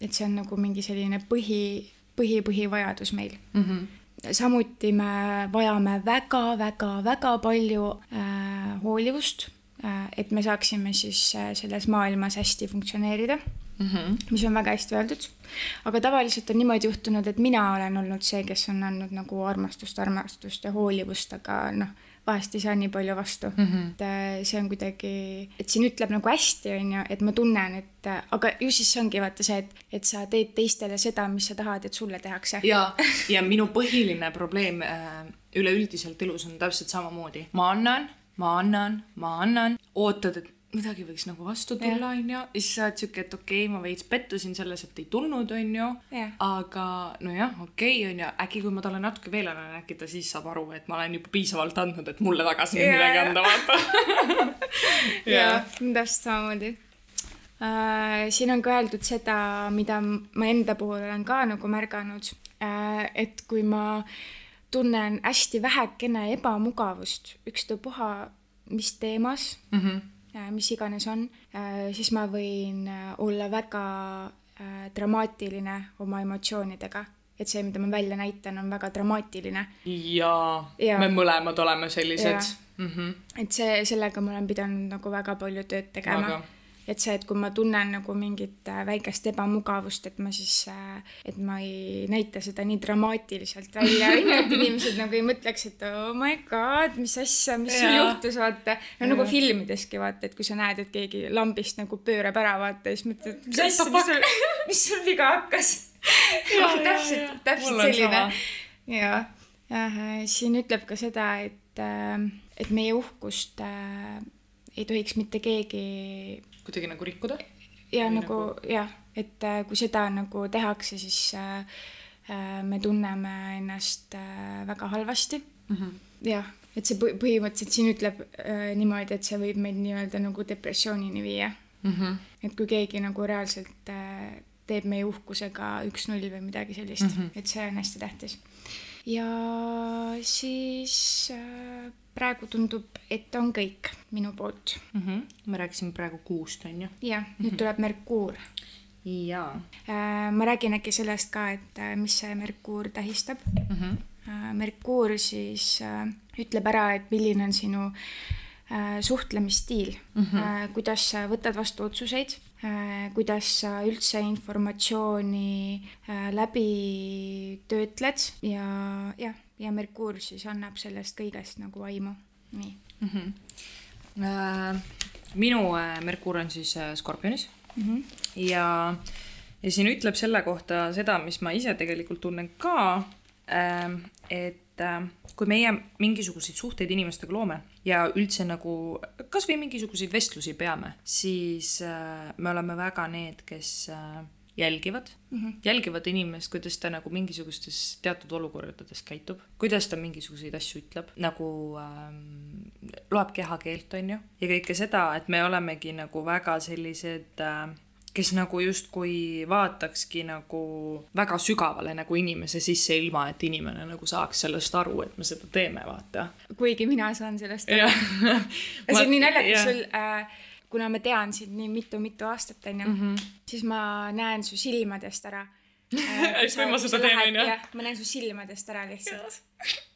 et see on nagu mingi selline põhi põhi-põhivajadus meil mm. -hmm samuti me vajame väga-väga-väga palju äh, hoolivust äh,, et me saaksime siis äh, selles maailmas hästi funktsioneerida mm, -hmm. mis on väga hästi öeldud. aga tavaliselt on niimoodi juhtunud, et mina olen olnud see, kes on andnud nagu armastust, armastust ja hoolivust, aga noh vahest ei saa nii palju vastu mm. -hmm. et äh, see on kuidagi, et siin ütleb nagu hästi, on ju, et ma tunnen, et äh, aga ju siis ongi vaata see, et, et sa teed teistele seda, mis sa tahad, et sulle tehakse. ja, ja minu põhiline probleem äh, üleüldiselt elus on täpselt samamoodi. ma annan, ma annan, ma annan, ootad, et midagi võiks nagu vastu tulla, onju. ja siis sa oled siuke, et okei okay,, ma veits pettusin selles, et ei tulnud, onju. aga nojah, okei okay,, onju, äkki kui ma talle natuke veel annan, äkki ta siis saab aru, et ma olen juba piisavalt andnud, et mulle tagasi yeah. midagi anda, vaata. [LAUGHS] jah, täpselt samamoodi äh,. siin on ka öeldud seda, mida ma enda puhul olen ka nagu märganud äh,, et kui ma tunnen hästi vähekene ebamugavust ükstapuha mis teemas mm, -hmm mis iganes on, äh, siis ma võin äh, olla väga dramaatiline oma emotsioonidega et see, mida ma välja näitan, on väga dramaatiline. ja., me mõlemad oleme sellised. Mm -hmm. et see, sellega ma olen pidanud nagu väga palju tööd tegema et see, et kui ma tunnen nagu mingit äh, väikest ebamugavust, et ma siis, äh, et ma ei näita seda nii dramaatiliselt välja, onju, et [LAUGHS] inimesed nagu ei mõtleks, et oh my god, mis asja, mis sul juhtus, vaata. no nagu filmideski vaata, et kui sa näed, et keegi lambist nagu pöörab ära, vaata, siis mõtled, mis asja, mis sul, mis sul viga hakkas. [LAUGHS] [LAUGHS] täpselt, täpselt selline. ja, jah, siin ütleb ka seda, et, äh, et meie uhkust äh, ei tohiks mitte keegi kuidagi nagu rikkuda? ja Või nagu, nagu... jah, et äh, kui seda nagu tehakse, siis äh, äh, me tunneme ennast äh, väga halvasti mm. -hmm. jah, et see põhimõtteliselt siin ütleb äh, niimoodi, et see võib meid nii-öelda nagu depressioonini viia mm. -hmm. et kui keegi nagu reaalselt äh, teeb meie uhkusega üks-null või midagi sellist mm, -hmm. et see on hästi tähtis. Ja siis äh, praegu tundub, et on kõik minu poolt mm. -hmm. me rääkisime praegu kuust, on ju? jah, nüüd mm -hmm. tuleb Merkuur. jaa äh,. ma räägin äkki sellest ka, et äh, mis see Merkuur tähistab mm. -hmm. Merkuur siis ütleb ära, et milline on sinu suhtlemisstiil mm, -hmm. äh, kuidas sa võtad vastu otsuseid äh,, kuidas sa üldse informatsiooni äh, läbi töötled ja jah ja Merkuur siis annab sellest kõigest nagu aimu, nii mm. -hmm. Äh, minu äh, Merkuur on siis äh, Skorpionis mm -hmm. ja, ja siin ütleb selle kohta seda, mis ma ise tegelikult tunnen ka äh,, et äh, kui meie mingisuguseid suhteid inimestega loome ja üldse nagu kasvõi mingisuguseid vestlusi peame, siis äh, me oleme väga need, kes äh, jälgivad mm, -hmm. jälgivad inimest, kuidas ta nagu mingisugustes teatud olukordades käitub, kuidas ta mingisuguseid asju ütleb, nagu ähm, loeb kehakeelt, on ju, ja kõike seda, et me olemegi nagu väga sellised äh, kes nagu justkui vaatakski nagu väga sügavale nagu inimese sisse, ilma et inimene nagu saaks sellest aru, et me seda teeme, vaata. kuigi mina saan sellest aru. [LAUGHS] ja see on nii naljakas sul äh, kuna ma tean sind nii mitu-mitu aastat, onju -hmm. siis ma näen su silmadest ära [LAUGHS] eks kui ma seda teen, onju. ma näen su silmadest ära lihtsalt.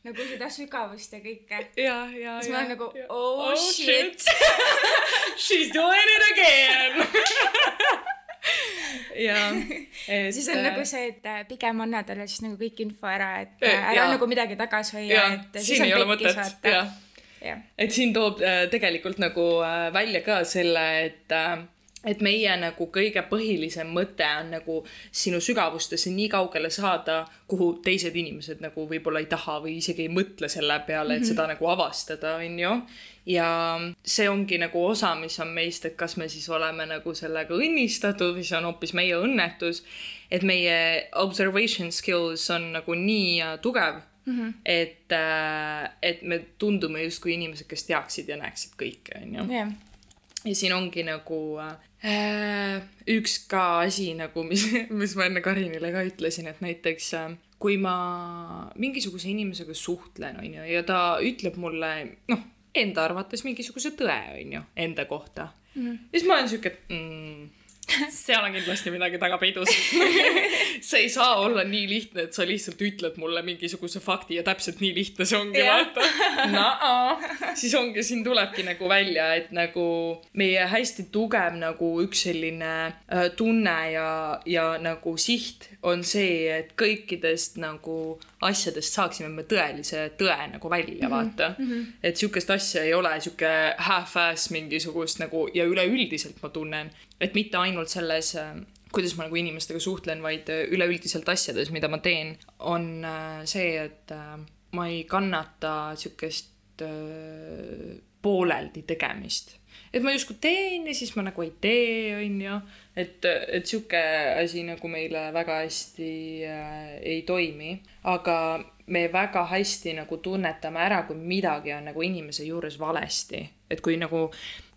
Nagu seda sügavust ja kõike. ja, ja, ja. siis ma olen nagu oh, oh shit [LAUGHS] She's doing it again [LAUGHS] jaa. siis on nagu see, et pigem anna talle siis nagu kõik info ära, et ära ja. nagu midagi tagasi hoia, et siis siin on pekkis vaata. et siin toob tegelikult nagu välja ka selle, et et meie nagu kõige põhilisem mõte on nagu sinu sügavustesse nii kaugele saada, kuhu teised inimesed nagu võib-olla ei taha või isegi ei mõtle selle peale, et mm -hmm. seda nagu avastada, on ju. ja see ongi nagu osa, mis on meist, et kas me siis oleme nagu sellega õnnistatud või see on hoopis meie õnnetus. et meie observation skills on nagu nii äh, tugev Mm -hmm. et, äh, et me tundume justkui inimesed, kes teaksid ja näeksid kõike, on ju. ja siin ongi nagu Äh, üks ka asi nagu, mis, [LAUGHS] mis ma enne Karinile ka ütlesin, et näiteks äh, kui ma mingisuguse inimesega suhtlen, on ju, ja ta ütleb mulle, noh, enda arvates mingisuguse tõe, on ju, enda kohta. Mm.. ja siis ma olen sihuke, mm, [LAUGHS] seal on kindlasti midagi taga peidus [LAUGHS] see ei saa olla nii lihtne, et sa lihtsalt ütled mulle mingisuguse fakti ja täpselt nii lihtne see ongi yeah., vaata. [LAUGHS] naa, siis ongi, siin tulebki nagu välja, et nagu meie hästi tugev nagu üks selline äh, tunne ja, ja nagu siht on see, et kõikidest nagu asjadest saaksime me tõelise tõe nagu välja, mhm, vaata mm. -hmm. et sihukest asja ei ole, sihuke half-ass mingisugust nagu ja üleüldiselt ma tunnen, et mitte ainult selles äh, kuidas ma nagu inimestega suhtlen, vaid äh, üleüldiselt asjades, mida ma teen, on äh, see, et ma ei kannata sihukest pooleldi tegemist et ma justkui teen ja siis ma nagu ei tee, on ju. et, et sihuke asi nagu meile väga hästi äh, ei toimi, aga me väga hästi nagu tunnetame ära, kui midagi on nagu inimese juures valesti. et kui nagu,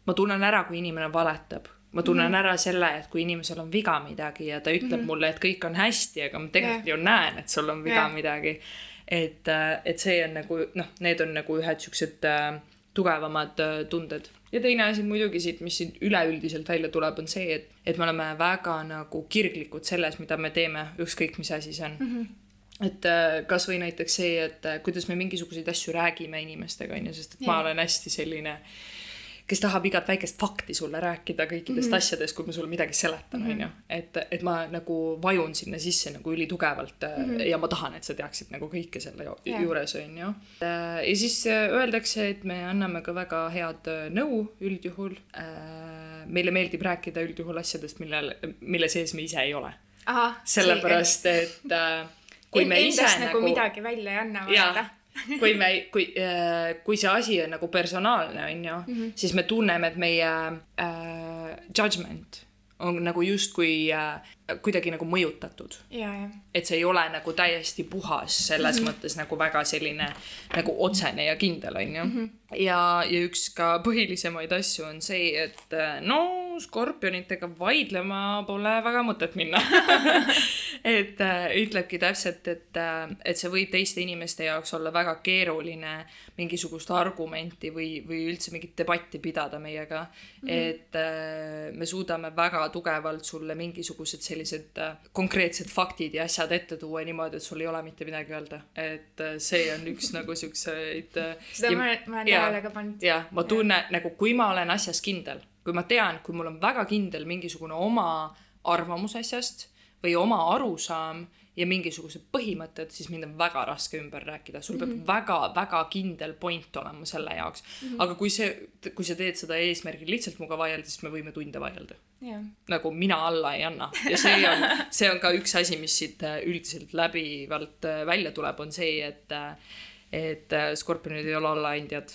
ma tunnen ära, kui inimene valetab ma tunnen mm -hmm. ära selle, et kui inimesel on viga midagi ja ta ütleb mm -hmm. mulle, et kõik on hästi, aga ma tegelikult yeah. ju näen, et sul on viga yeah. midagi. et, äh, et see on nagu noh, need on nagu ühed siuksed äh, tugevamad äh, tunded. Ja teine asi muidugi siit, mis siin üleüldiselt välja tuleb, on see, et, et me oleme väga nagu kirglikud selles, mida me teeme, ükskõik mis asi see on mm. -hmm et äh, kasvõi näiteks see, et äh, kuidas me mingisuguseid asju räägime inimestega, on ju, sest et ja. ma olen hästi selline äh, kes tahab igat väikest fakti sulle rääkida kõikidest mm -hmm. asjadest, kui ma sulle midagi seletan, mhm. on ju. et, et ma nagu vajun sinna sisse nagu ülitugevalt mm -hmm. ja ma tahan, et sa teaksid nagu kõike selle yeah. juures, on ju. ja siis äh, öeldakse, et me anname ka väga head äh, nõu üldjuhul. meile meeldib rääkida üldjuhul asjadest, millel, mille sees me ise ei ole. sellepärast, et kui me ise nagu, nagu midagi välja ei anna, vaata kui me, kui, äh, kui see asi on nagu personaalne, on ju mm, -hmm. siis me tunneme, et meie äh, judgment on nagu justkui äh, kuidagi nagu mõjutatud. et see ei ole nagu täiesti puhas selles mm -hmm. mõttes nagu väga selline nagu otsene ja kindel, on ju mm. -hmm. ja, ja üks ka põhilisemaid asju on see, et äh, no skorpionitega vaidlema pole väga mõtet minna [LAUGHS] et äh, ütlebki täpselt, et äh,, et see võib teiste inimeste jaoks olla väga keeruline mingisugust argumenti või, või üldse mingit debatti pidada meiega mm. -hmm. et äh, me suudame väga tugevalt sulle mingisugused sellised sellised äh, konkreetsed faktid ja asjad ette tuua niimoodi, et sul ei ole mitte midagi öelda. et äh, see on üks nagu siukseid. Äh, seda ja, ma, ma olen tähele ka pannud. jah, ma tunnen ja. nagu, kui ma olen asjas kindel, kui ma tean, kui mul on väga kindel mingisugune oma arvamus asjast või oma arusaam ja mingisugused põhimõtted, siis mind on väga raske ümber rääkida, sul mm -hmm. peab väga-väga kindel point olema selle jaoks mm. -hmm. aga kui see, kui sa teed seda eesmärgil lihtsalt minuga vaielda, siis me võime tunde vaielda yeah.. nagu mina alla ei anna ja see on, see on ka üks asi, mis siit äh, üldiselt läbivalt äh, välja tuleb, on see, et, äh, et skorpionid ei ole allaandjad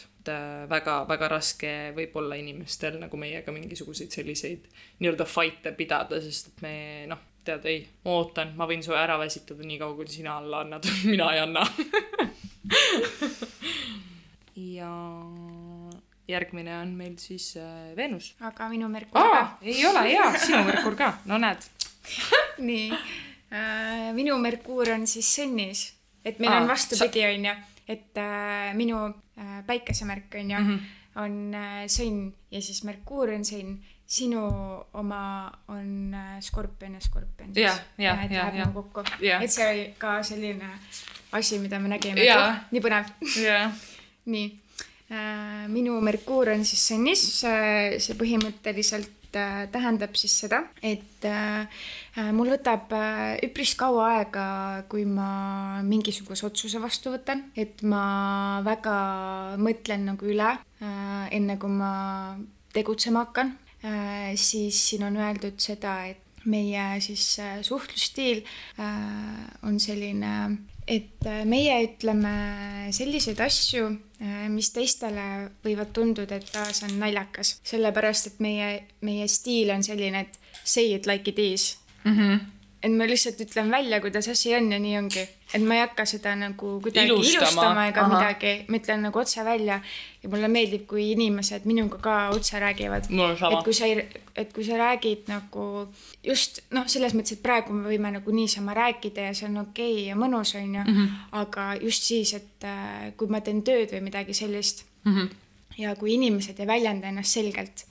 väga-väga raske võib olla inimestel nagu meiega mingisuguseid selliseid nii-öelda fight'e pidada, sest et me noh, tead, ei, ma ootan, ma võin su ära väsitada nii kaua, kuni sina alla annad. [LAUGHS] Mina ei anna. [LAUGHS] Ja järgmine on meil siis äh, Veenus. aga minu Merkur ka. ei ole hea, sinu Merkur ka, no näed. [LAUGHS] Nii. Äh,, minu Merkuur on siis sõnnis, et meil Aa, on vastupidi, onju, et äh, minu äh, päikesemärk onju mm -hmm. on äh, sõnn ja siis Merkuur on sõnn sinu oma on äh, skorpion ja skorpion. jah, jah, jah, jah. Nagu kokku, et see oli ka selline asi, mida me nägime. nii põnev. [LAUGHS] nii äh,, minu Merkuur on siis sõnnis, see põhimõtteliselt äh, tähendab siis seda, et äh, mul võtab üpris kaua aega, kui ma mingisuguse otsuse vastu võtan, et ma väga mõtlen nagu üle, enne kui ma tegutsema hakkan, siis siin on öeldud seda, et meie siis suhtlusstiil on selline et äh, meie ütleme selliseid asju, äh, mis teistele võivad tunduda, et aa, see on naljakas, sellepärast et meie, meie stiil on selline, et say it like it is mm. -hmm et ma lihtsalt ütlen välja, kuidas asi on ja nii ongi. Et ma ei hakka seda nagu kuidagi ilustama, ilustama ega Aha. midagi, ma ütlen nagu otse välja ja mulle meeldib, kui inimesed minuga ka otse räägivad. et kui sa ei, et kui sa räägid nagu just noh, selles mõttes, et praegu me võime nagu niisama rääkida ja see on okei okay ja mõnus, on ju mm, -hmm. aga just siis, et äh, kui ma teen tööd või midagi sellist mm -hmm. ja kui inimesed ei väljenda ennast selgelt,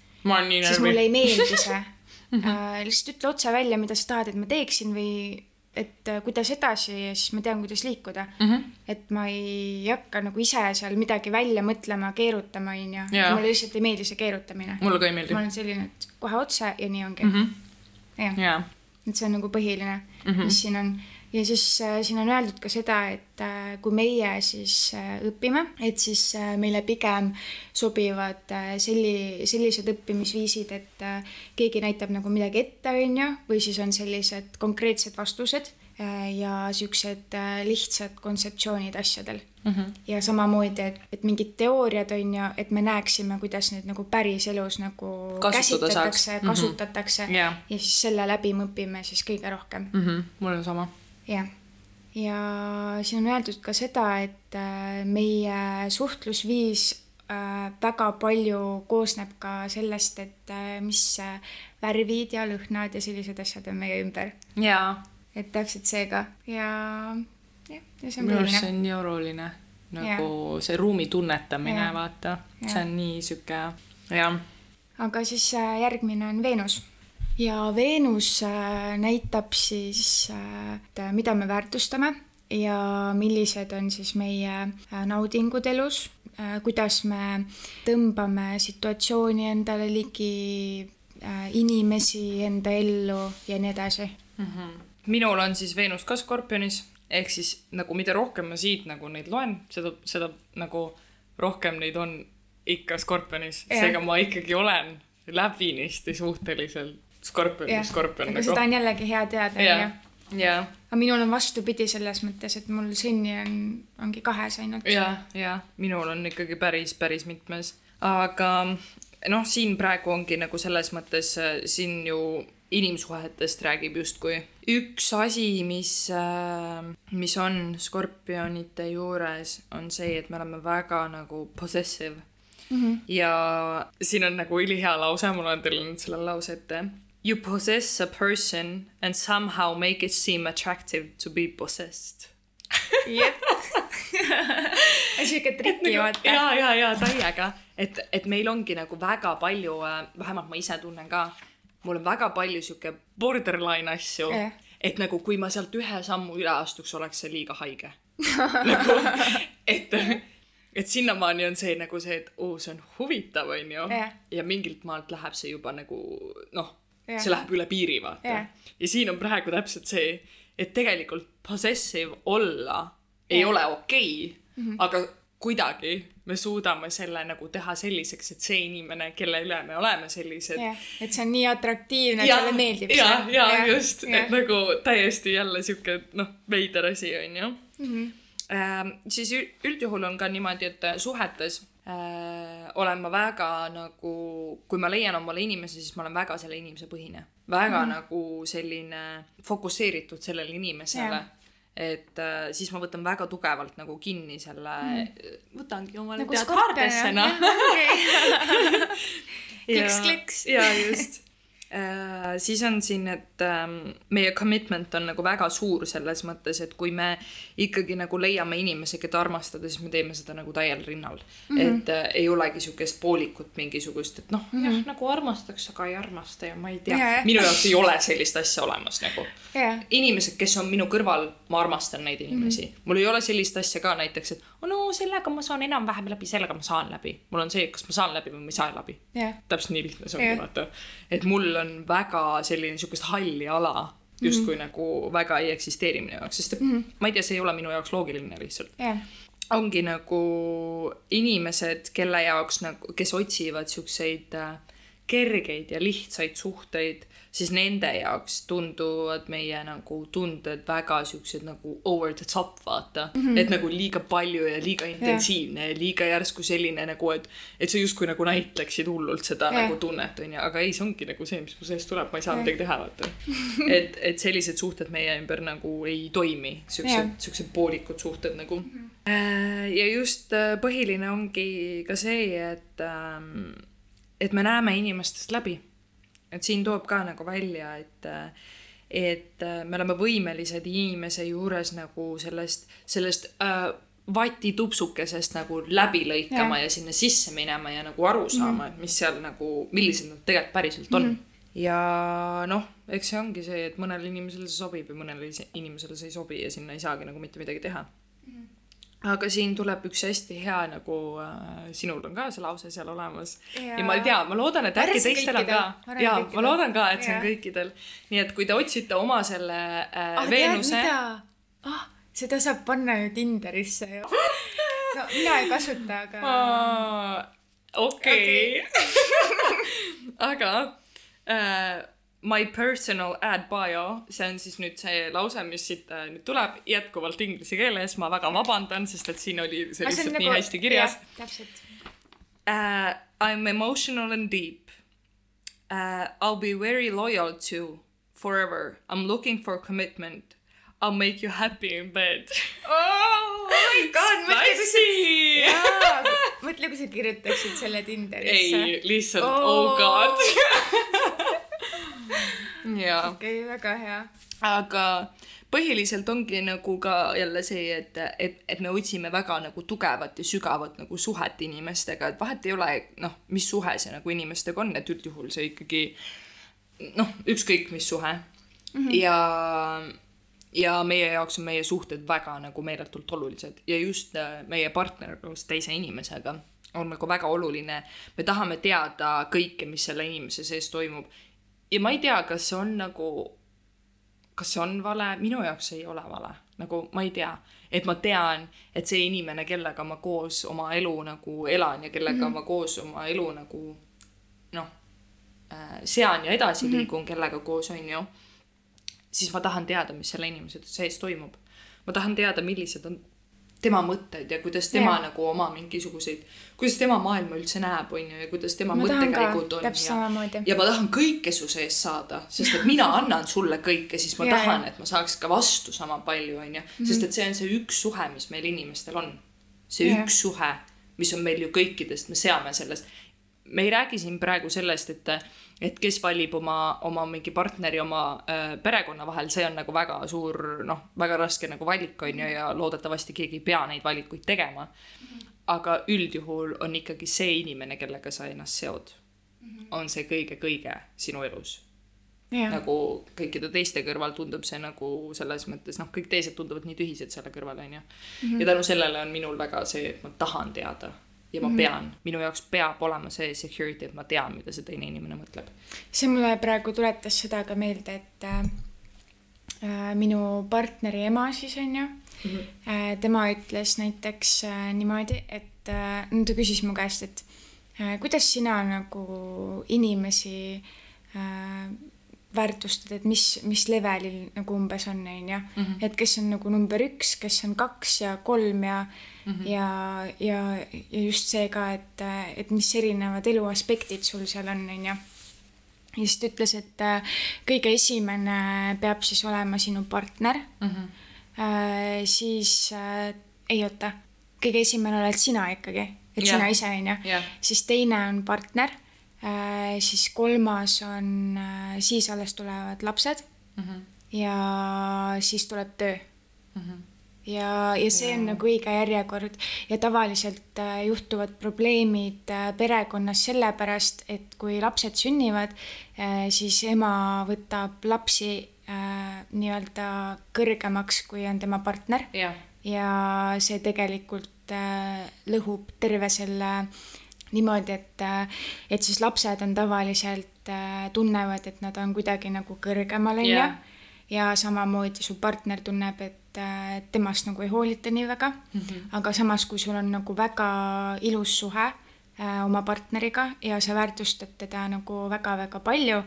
siis mulle ei meeldi see mm. [LAUGHS] -hmm. äh, lihtsalt ütle otse välja, mida sa tahad, et ma teeksin või et äh, kuidas edasi ja siis ma tean, kuidas liikuda mm. -hmm. et ma ei hakka nagu ise seal midagi välja mõtlema, keerutama, onju. mulle lihtsalt ei meeldi see keerutamine. mulle ka ei meeldi. ma olen selline, et kohe otse ja nii ongi. -hmm. jah et see on nagu põhiline mm, -hmm. mis siin on ja siis äh, siin on öeldud ka seda, et äh, kui meie siis äh, õpime, et siis meile pigem sobivad selli-, sellised õppimisviisid, et keegi näitab nagu midagi ette, on ju, või siis on sellised konkreetsed vastused ja siuksed lihtsad kontseptsioonid asjadel mm. -hmm. ja samamoodi, et, et mingid teooriad on ju, et me näeksime, kuidas neid nagu päriselus nagu Kasutada käsitletakse, mhm. kasutatakse mm -hmm. yeah. ja siis selle läbi me õpime siis kõige rohkem mm. -hmm. mul on sama jah, ja siin on öeldud ka seda, et äh, meie suhtlusviis äh, väga palju koosneb ka sellest, et äh, mis värvid ja lõhnad ja sellised asjad on meie ümber. jaa. et täpselt see ka ja jah, ja see on minu arust see on nii oluline nagu ja. see ruumi tunnetamine, vaata, see on nii sihuke, jah. aga siis järgmine on Veenus ja Veenus äh, näitab siis, äh, et mida me väärtustame ja millised on siis meie äh, naudingud elus, kuidas me tõmbame situatsiooni endale ligi, inimesi enda ellu ja nii edasi mm. -hmm. minul on siis Veenus ka Skorpionis, ehk siis nagu mida rohkem ma siit nagu neid loen, seda, seda nagu rohkem neid on ikka Skorpionis, seega ma ikkagi olen läbinisti suhteliselt skorpion. aga nagu. seda on jällegi hea teada, onju. aga minul on vastupidi selles mõttes, et mul sõnni on, ongi kahes ainult. ja, ja minul on ikkagi päris, päris mitmes, aga noh, siin praegu ongi nagu selles mõttes siin ju inimsuhetest räägib justkui. üks asi, mis, mis on skorpionite juures, on see, et me oleme väga nagu possessive mm. -hmm. ja siin on nagu ülihea lause, ma loen teile nüüd selle lause ette. You possess a person and somehow make it seem attractive to be possessed. jep. [LAUGHS] sihuke triki nagu, vaata. ja, ja, ja täiega, et, et meil ongi nagu väga palju, äh, vähemalt ma ise tunnen ka, mul on väga palju sihuke borderline asju yeah., et nagu kui ma sealt ühe sammu üle astuks, oleks see liiga haige [LAUGHS] nagu, et et sinnamaani on see nagu see, et oo, see on huvitav, onju. ja mingilt maalt läheb see juba nagu noh see läheb üle piiri, vaata yeah.. ja siin on praegu täpselt see, et tegelikult possessive olla ei yeah. ole okei okay, mm, -hmm. aga kuidagi me suudame selle nagu teha selliseks, et see inimene, kelle üle me oleme sellised yeah.. et see on nii atraktiivne, talle meeldib ja, see. ja, ja just yeah., et nagu täiesti jälle sihuke noh, veider asi on ju mm. -hmm. Ähm, siis üldjuhul on ka niimoodi, et suhetes äh, olen ma väga nagu, kui ma leian omale inimese, siis ma olen väga selle inimese põhine. väga mm -hmm. nagu selline fokusseeritud sellele inimesele yeah et äh, siis ma võtan väga tugevalt nagu kinni selle mm., võtangi omale nagu tead haardesse noh. [LAUGHS] kliks-kliks. ja just Äh, siis on siin, et ähm, meie commitment on nagu väga suur selles mõttes, et kui me ikkagi nagu leiame inimese, keda armastada, siis me teeme seda nagu täiel rinnal mm. -hmm. et äh, ei olegi sihukest poolikut mingisugust, et noh mm -hmm., jah, nagu armastaks, aga ei armasta ja ma ei tea yeah.. minu jaoks ei ole sellist asja olemas nagu yeah.. inimesed, kes on minu kõrval, ma armastan neid inimesi mm. -hmm. mul ei ole sellist asja ka näiteks, et oh no sellega ma saan enam-vähem läbi, sellega ma saan läbi. mul on see, kas ma saan läbi või ma ei saa läbi yeah.. täpselt nii lihtne see ongi yeah., vaata. et mul on väga selline sihukest halli ala justkui mm -hmm. nagu väga ei eksisteeri minu jaoks, sest mm -hmm. ma ei tea, see ei ole minu jaoks loogiline lihtsalt yeah. ongi nagu inimesed, kelle jaoks nagu, kes otsivad siukseid äh, kergeid ja lihtsaid suhteid siis nende jaoks tunduvad meie nagu tunded väga siuksed nagu over the top, vaata mm. -hmm. et nagu liiga palju ja liiga intensiivne yeah. ja liiga järsku selline nagu, et, et sa justkui nagu näitleksid hullult seda yeah. nagu tunnet, onju, aga ei, see ongi nagu see, mis mu seest tuleb, ma ei saa yeah. midagi teha, vaata. [LAUGHS] et, et sellised suhted meie ümber nagu ei toimi, siuksed yeah., siuksed poolikud suhted nagu mm. -hmm. ja just äh, põhiline ongi ka see, et, ähm, et me näeme inimestest läbi et siin tuleb ka nagu välja, et et me oleme võimelised inimese juures nagu sellest, sellest äh, vatitupsukesest nagu läbi lõikama ja. ja sinna sisse minema ja nagu aru saama mm, -hmm. et mis seal nagu, millised nad tegelikult päriselt on mm. -hmm. ja noh, eks see ongi see, et mõnele inimesele see sobib ja mõnele inimesele see ei sobi ja sinna ei saagi nagu mitte midagi teha aga siin tuleb üks hästi hea nagu äh,, sinul on ka see lause seal olemas ja, ja ma ei tea, ma loodan, et äkki teistel on ka. ja ma loodan ka, et see on kõikidel. nii et kui te otsite oma selle äh, ah, Veenuse. ah, seda saab panna ju Tinderisse ju. [LAUGHS] no mina ei kasuta, aga. okei. [LAUGHS] aga äh, My personal ad bio, see on siis nüüd see lause, mis siit äh, nüüd tuleb jätkuvalt inglise keeles, ma väga vabandan, sest et siin oli see lihtsalt nagu, nii hästi kirjas. täpselt uh,. I am emotional and deep uh,. I will be very loyal to forever. I am looking for commitment. I will make you happy in bed. oh my god, mõtle kui sa. mõtle, kui sa kirjutaksid selle Tinderisse. ei, lihtsalt oh, oh god jaa. [LAUGHS] okei okay,, väga hea. aga põhiliselt ongi nagu ka jälle see, et, et, et me otsime väga nagu tugevat ja sügavat nagu suhet inimestega, et vahet ei ole, noh, mis suhe see nagu inimestega on, et üldjuhul see ikkagi noh, ükskõik mis suhe mm. -hmm. ja, ja meie jaoks on meie suhted väga nagu meeletult olulised ja just äh, meie partnerlus teise inimesega on nagu väga oluline. me tahame teada kõike, mis selle inimese sees toimub ja ma ei tea, kas see on nagu, kas see on vale, minu jaoks ei ole vale, nagu ma ei tea, et ma tean, et see inimene, kellega ma koos oma elu nagu elan ja kellega mm -hmm. ma koos oma elu nagu noh äh,, sean ja edasi mm -hmm. liigun, kellega koos on ju, siis ma tahan teada, mis selle inimese sees toimub. ma tahan teada, millised on tema mõtted ja kuidas tema ja. nagu oma mingisuguseid, kuidas tema maailma üldse näeb, on ju, ja kuidas tema ma mõttekäigud on ja, ja ma tahan kõike su seest saada, sest et mina annan sulle kõike, siis ma ja, tahan, et ma saaks ka vastu sama palju, on ju, mhm. sest et see on see üks suhe, mis meil inimestel on. see ja. üks suhe, mis on meil ju kõikidest, me seame sellest. me ei räägi siin praegu sellest, et et kes valib oma, oma mingi partneri oma äh, perekonna vahel, see on nagu väga suur, noh, väga raske nagu valik on ju ja loodetavasti keegi ei pea neid valikuid tegema. aga üldjuhul on ikkagi see inimene, kellega sa ennast seod, on see kõige-kõige sinu elus Ja. nagu kõikide teiste kõrval tundub see nagu selles mõttes, noh, kõik teised tunduvad nii tühised selle kõrval, onju. Mhm. ja tänu sellele on minul väga see, et ma tahan teada ja ma mm -hmm. pean, minu jaoks peab olema see security, et ma tean, mida see teine inimene mõtleb. see mulle praegu tuletas seda ka meelde, et äh, äh minu partneri ema siis on ju mm, -hmm. äh, tema ütles näiteks äh, niimoodi, et äh, no ta küsis mu käest, et äh, kuidas sina nagu inimesi äh, väärtustad, et mis, mis levelil nagu umbes on, on ju. Mhm. et kes on nagu number üks, kes on kaks ja kolm ja mm, -hmm. ja, ja, ja just see ka, et, et mis erinevad eluaspektid sul seal on, on ju. ja siis ta ütles, et äh, kõige esimene peab siis olema sinu partner mm. -hmm. Äh, siis äh,, ei oota, kõige esimene oled sina ikkagi, et yeah. sina ise, on ju. siis teine on partner siis kolmas on, äh, siis alles tulevad lapsed mm -hmm. ja siis tuleb töö mm. -hmm. ja, ja see on ja. nagu õige järjekord ja tavaliselt äh, juhtuvad probleemid äh, perekonnas sellepärast, et kui lapsed sünnivad äh,, siis ema võtab lapsi äh, nii-öelda kõrgemaks, kui on tema partner ja, ja see tegelikult lõhub terve selle niimoodi, et, et siis lapsed on tavaliselt, tunnevad, et nad on kuidagi nagu kõrgemal, onju. ja samamoodi su partner tunneb, et temast nagu ei hoolita nii väga mm. -hmm. aga samas, kui sul on nagu väga ilus suhe Äh, oma partneriga ja sa väärtustad teda nagu väga-väga palju,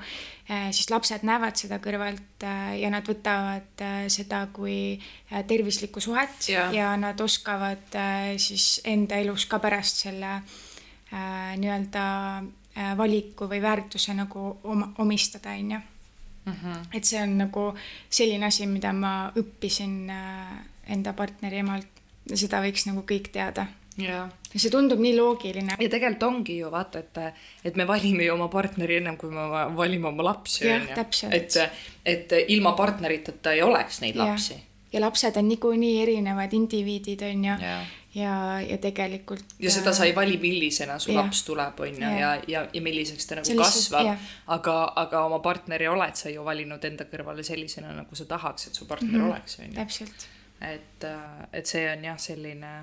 äh, siis lapsed näevad seda kõrvalt äh, ja nad võtavad seda kui tervislikku suhet ja, ja nad oskavad siis enda elus ka pärast selle nii-öelda valiku või väärtuse nagu oma, omistada, on ju. Mhm. et see on nagu selline asi, mida ma õppisin enda partneri emalt seda võiks nagu kõik teada ja see tundub nii loogiline. ja tegelikult ongi ju vaata, et, et me valime ju oma partneri ennem kui me valime oma lapsi. jah, täpselt. et, et ilma partneriteta ei oleks neid lapsi. ja lapsed on niikuinii erinevad indiviidid, on ju. ja, ja, ja tegelikult. ja seda sa ei vali, millisena su ja. laps tuleb, on ju, ja, ja, ja, ja milliseks ta nagu Sellised, kasvab. aga, aga oma partneri oled sa ju valinud enda kõrvale sellisena, nagu sa tahaks, et su partner mm -hmm. oleks, on ju. täpselt. et, et see on jah, selline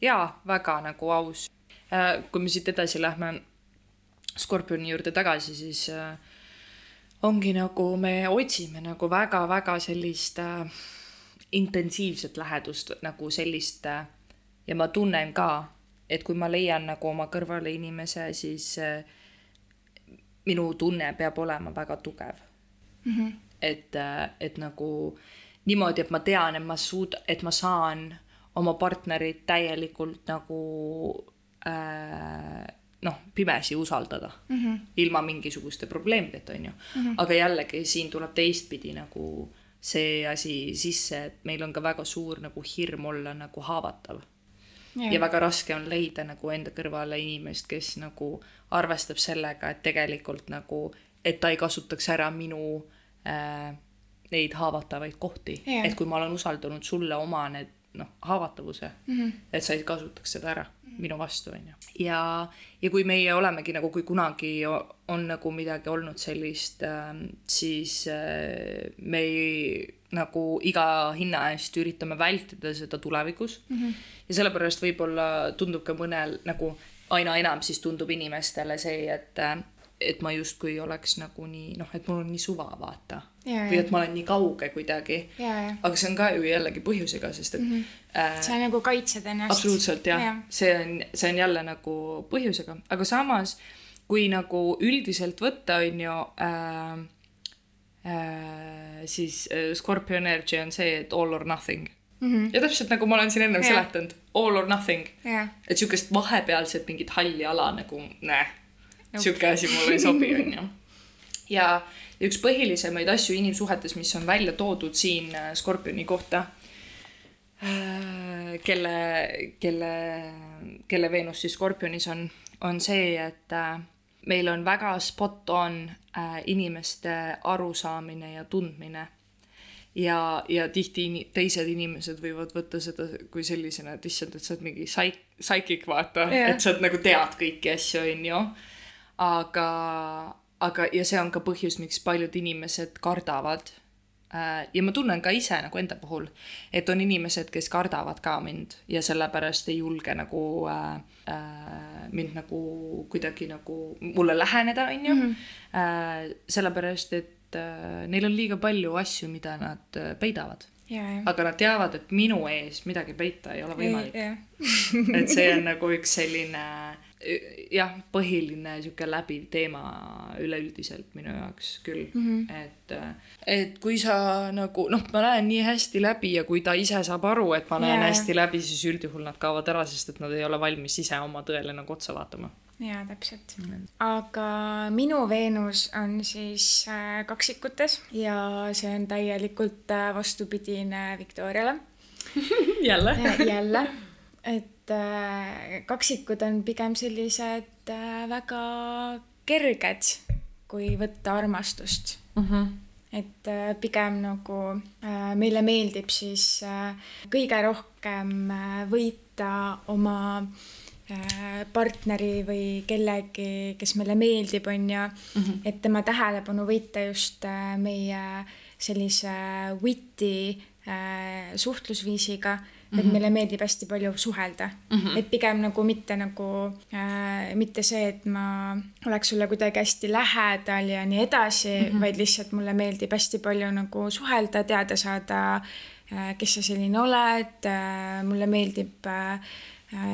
jaa, väga nagu aus. Äh, kui me siit edasi lähme Skorpioni juurde tagasi, siis äh, ongi nagu me otsime nagu väga-väga sellist äh, intensiivset lähedust nagu sellist ja ma tunnen ka, et kui ma leian nagu oma kõrvale inimese, siis äh, minu tunne peab olema väga tugev mm. -hmm. et, äh, et nagu niimoodi, et ma tean, et ma suud-, et ma saan oma partnerit täielikult nagu äh, noh, pimesi usaldada mm. -hmm. ilma mingisuguste probleemideta, on ju mm. -hmm. aga jällegi siin tuleb teistpidi nagu see asi sisse, et meil on ka väga suur nagu hirm olla nagu haavatav. ja väga raske on leida nagu enda kõrvale inimest, kes nagu arvestab sellega, et tegelikult nagu, et ta ei kasutaks ära minu äh, neid haavatavaid kohti, et kui ma olen usaldanud sulle oma need noh, haavatavuse mm, -hmm. et sa ei kasutaks seda ära mm -hmm. minu vastu, on ju. ja, ja kui meie olemegi nagu, kui kunagi on nagu midagi olnud sellist äh,, siis äh, me ei, nagu iga hinna eest üritame vältida seda tulevikus mm. -hmm. ja sellepärast võib-olla tundub ka mõnel nagu aina enam siis tundub inimestele see, et äh, et ma justkui oleks nagu nii noh, et mul on nii suva, vaata. või et ma olen nii kauge kuidagi. aga see on ka ju jällegi põhjusega, sest et mm. -hmm. Äh, sa nagu kaitsed ennast. absoluutselt jah ja., see on, see on jälle nagu põhjusega, aga samas kui nagu üldiselt võtta, on ju äh, äh, siis äh, Scorpio energy on see, et all or nothing mm. -hmm. ja täpselt nagu ma olen siin ennem seletanud, all or nothing. et sihukest vahepealset mingit halli ala nagu näe sihuke asi mulle ei sobi, [LAUGHS] onju. ja üks põhilisemaid asju inimsuhetes, mis on välja toodud siin äh, Skorpioni kohta, äh, kelle, kelle, kelle Veenus siis Skorpionis on, on see, et äh, meil on väga spot on inimeste arusaamine ja tundmine ja, ja tihti teised inimesed võivad võtta seda kui sellisena, et issand, et sa oled mingi psych-, psychic, vaata yeah., et sa nagu tead kõiki asju, onju aga, aga, ja see on ka põhjus, miks paljud inimesed kardavad. Äh, ja ma tunnen ka ise nagu enda puhul, et on inimesed, kes kardavad ka mind ja sellepärast ei julge nagu äh, äh, mind nagu kuidagi nagu mulle läheneda, on ju. Mhm. Äh, sellepärast, et äh, neil on liiga palju asju, mida nad äh, peidavad. aga nad teavad, et minu ees midagi peita ei ole võimalik. et see on nagu üks selline jah, põhiline sihuke läbiv teema üleüldiselt minu jaoks küll mm, -hmm. et, et kui sa nagu noh, ma näen nii hästi läbi ja kui ta ise saab aru, et ma näen yeah. hästi läbi, siis üldjuhul nad kaovad ära, sest et nad ei ole valmis ise oma tõele nagu otsa vaatama. jaa, täpselt mm. -hmm. aga minu Veenus on siis äh, kaksikutes ja see on täielikult äh, vastupidine Victoriale [LAUGHS] jälle jälle, et et äh, kaksikud on pigem sellised äh, väga kerged, kui võtta armastust mm. -hmm. et äh, pigem nagu meile meeldib siis kõige rohkem võita oma partneri või kellegi, kes meile meeldib, on ju mm, -hmm. et tema tähelepanu võita just meie sellise witty suhtlusviisiga mm, -hmm. et mhm. meile meeldib hästi palju suhelda mm. -hmm. et pigem nagu mitte nagu äh,, mitte see, et ma oleks sulle kuidagi hästi lähedal ja nii edasi mm, -hmm. vaid lihtsalt mulle meeldib hästi palju nagu suhelda, teada saada äh,, kes sa selline oled äh,, mulle meeldib äh,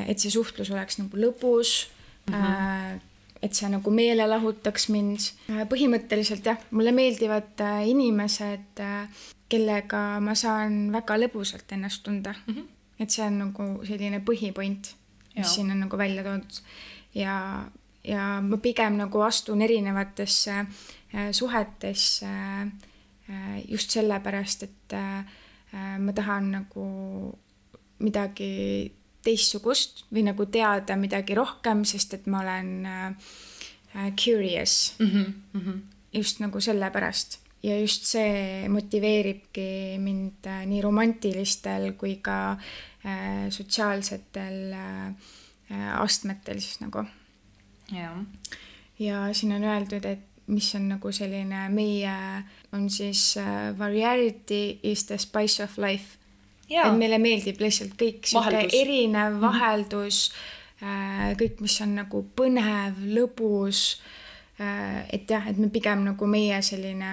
et see suhtlus oleks nagu lõbus mm. -hmm et see nagu meelelahutaks mind. põhimõtteliselt jah, mulle meeldivad äh, inimesed, äh, kellega ma saan väga lõbusalt ennast tunda mm. -hmm. et see on nagu selline põhipoint, mis siin on nagu välja toodud. ja, ja ma pigem nagu astun erinevatesse äh, suhetesse just sellepärast, et ma tahan nagu midagi teistsugust või nagu teada midagi rohkem, sest et ma olen äh, curious mm. -hmm, mm -hmm. just nagu sellepärast ja just see motiveeribki mind äh, nii romantilistel kui ka äh, sotsiaalsetel äh, astmetel siis nagu. ja siin on öeldud, et mis on nagu selline meie, on siis variety is the spice of life et meile meeldib lihtsalt kõik sihuke erinev mhm. vaheldus kõik, mis on nagu põnev, lõbus. Äh, et jah, et me pigem nagu meie selline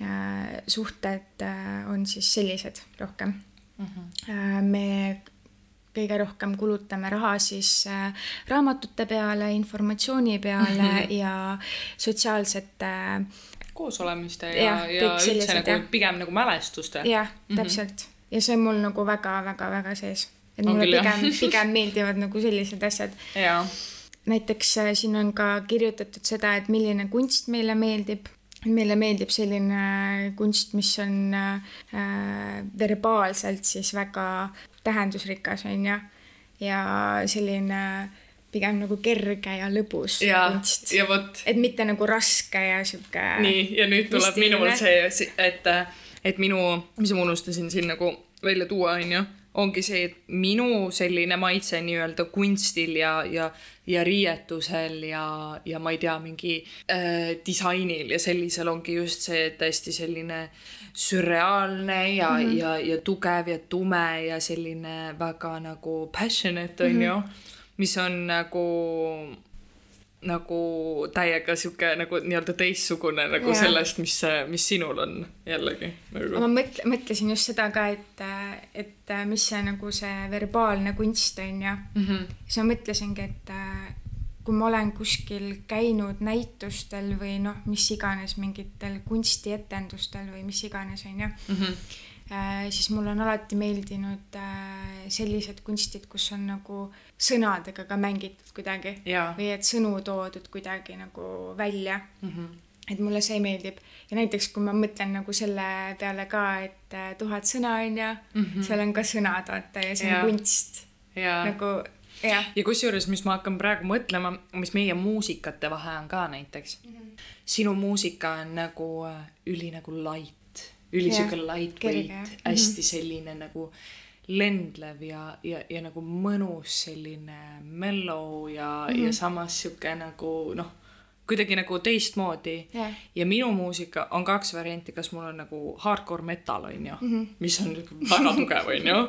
äh, suhted on siis sellised rohkem mm. -hmm. me kõige rohkem kulutame raha siis raamatute peale, informatsiooni peale mm -hmm. ja sotsiaalsete koosolemiste ja, ja, ja üldse nagu ja. pigem nagu mälestuste. jah, mhm. täpselt mm. -hmm ja see on mul nagu väga-väga-väga sees. et on mulle küll, pigem, [LAUGHS] pigem meeldivad nagu sellised asjad. Näiteks äh, siin on ka kirjutatud seda, et milline kunst meile meeldib. meile meeldib selline kunst, mis on äh, verbaalselt siis väga tähendusrikas, on ju. ja selline pigem nagu kerge ja lõbus ja, kunst. et mitte nagu raske ja sihuke. nii, ja nüüd tuleb minul see, et et minu, mis ma unustasin siin nagu välja tuua, onju, ongi see, et minu selline maitse nii-öelda kunstil ja, ja, ja riietusel ja, ja ma ei tea, mingi äh, disainil ja sellisel ongi just see täiesti selline sürreaalne ja mm, -hmm. ja, ja tugev ja tume ja selline väga nagu passionate onju mm, -hmm. mis on nagu nagu täiega sihuke nagu nii-öelda teistsugune nagu ja. sellest, mis, mis sinul on jällegi nagu.. ma mõtle, mõtlesin just seda ka, et, et mis see nagu see verbaalne kunst on ju mm. -hmm. siis ma mõtlesingi, et kui ma olen kuskil käinud näitustel või noh, mis iganes mingitel kunstietendustel või mis iganes on ju mm. -hmm Äh, siis mulle on alati meeldinud äh, sellised kunstid, kus on nagu sõnadega ka mängitud kuidagi ja. või et sõnu toodud kuidagi nagu välja mm. -hmm. et mulle see meeldib ja näiteks kui ma mõtlen nagu selle peale ka, et äh, tuhat sõna on ju mm, -hmm. seal on ka sõnad vaata ja see on ja. kunst ja. nagu jah. ja kusjuures, mis ma hakkan praegu mõtlema, mis meie muusikate vahe on ka näiteks mm. -hmm. sinu muusika on nagu üli nagu light ülisuke lightweight, hästi mhm. selline nagu lendlev ja, ja, ja nagu mõnus selline mellow ja mm, -hmm. ja samas sihuke nagu noh, kuidagi nagu teistmoodi yeah.. ja minu muusika on kaks varianti, kas mul on nagu hardcore metal on ju mm, -hmm. mis on väga tugev on ju,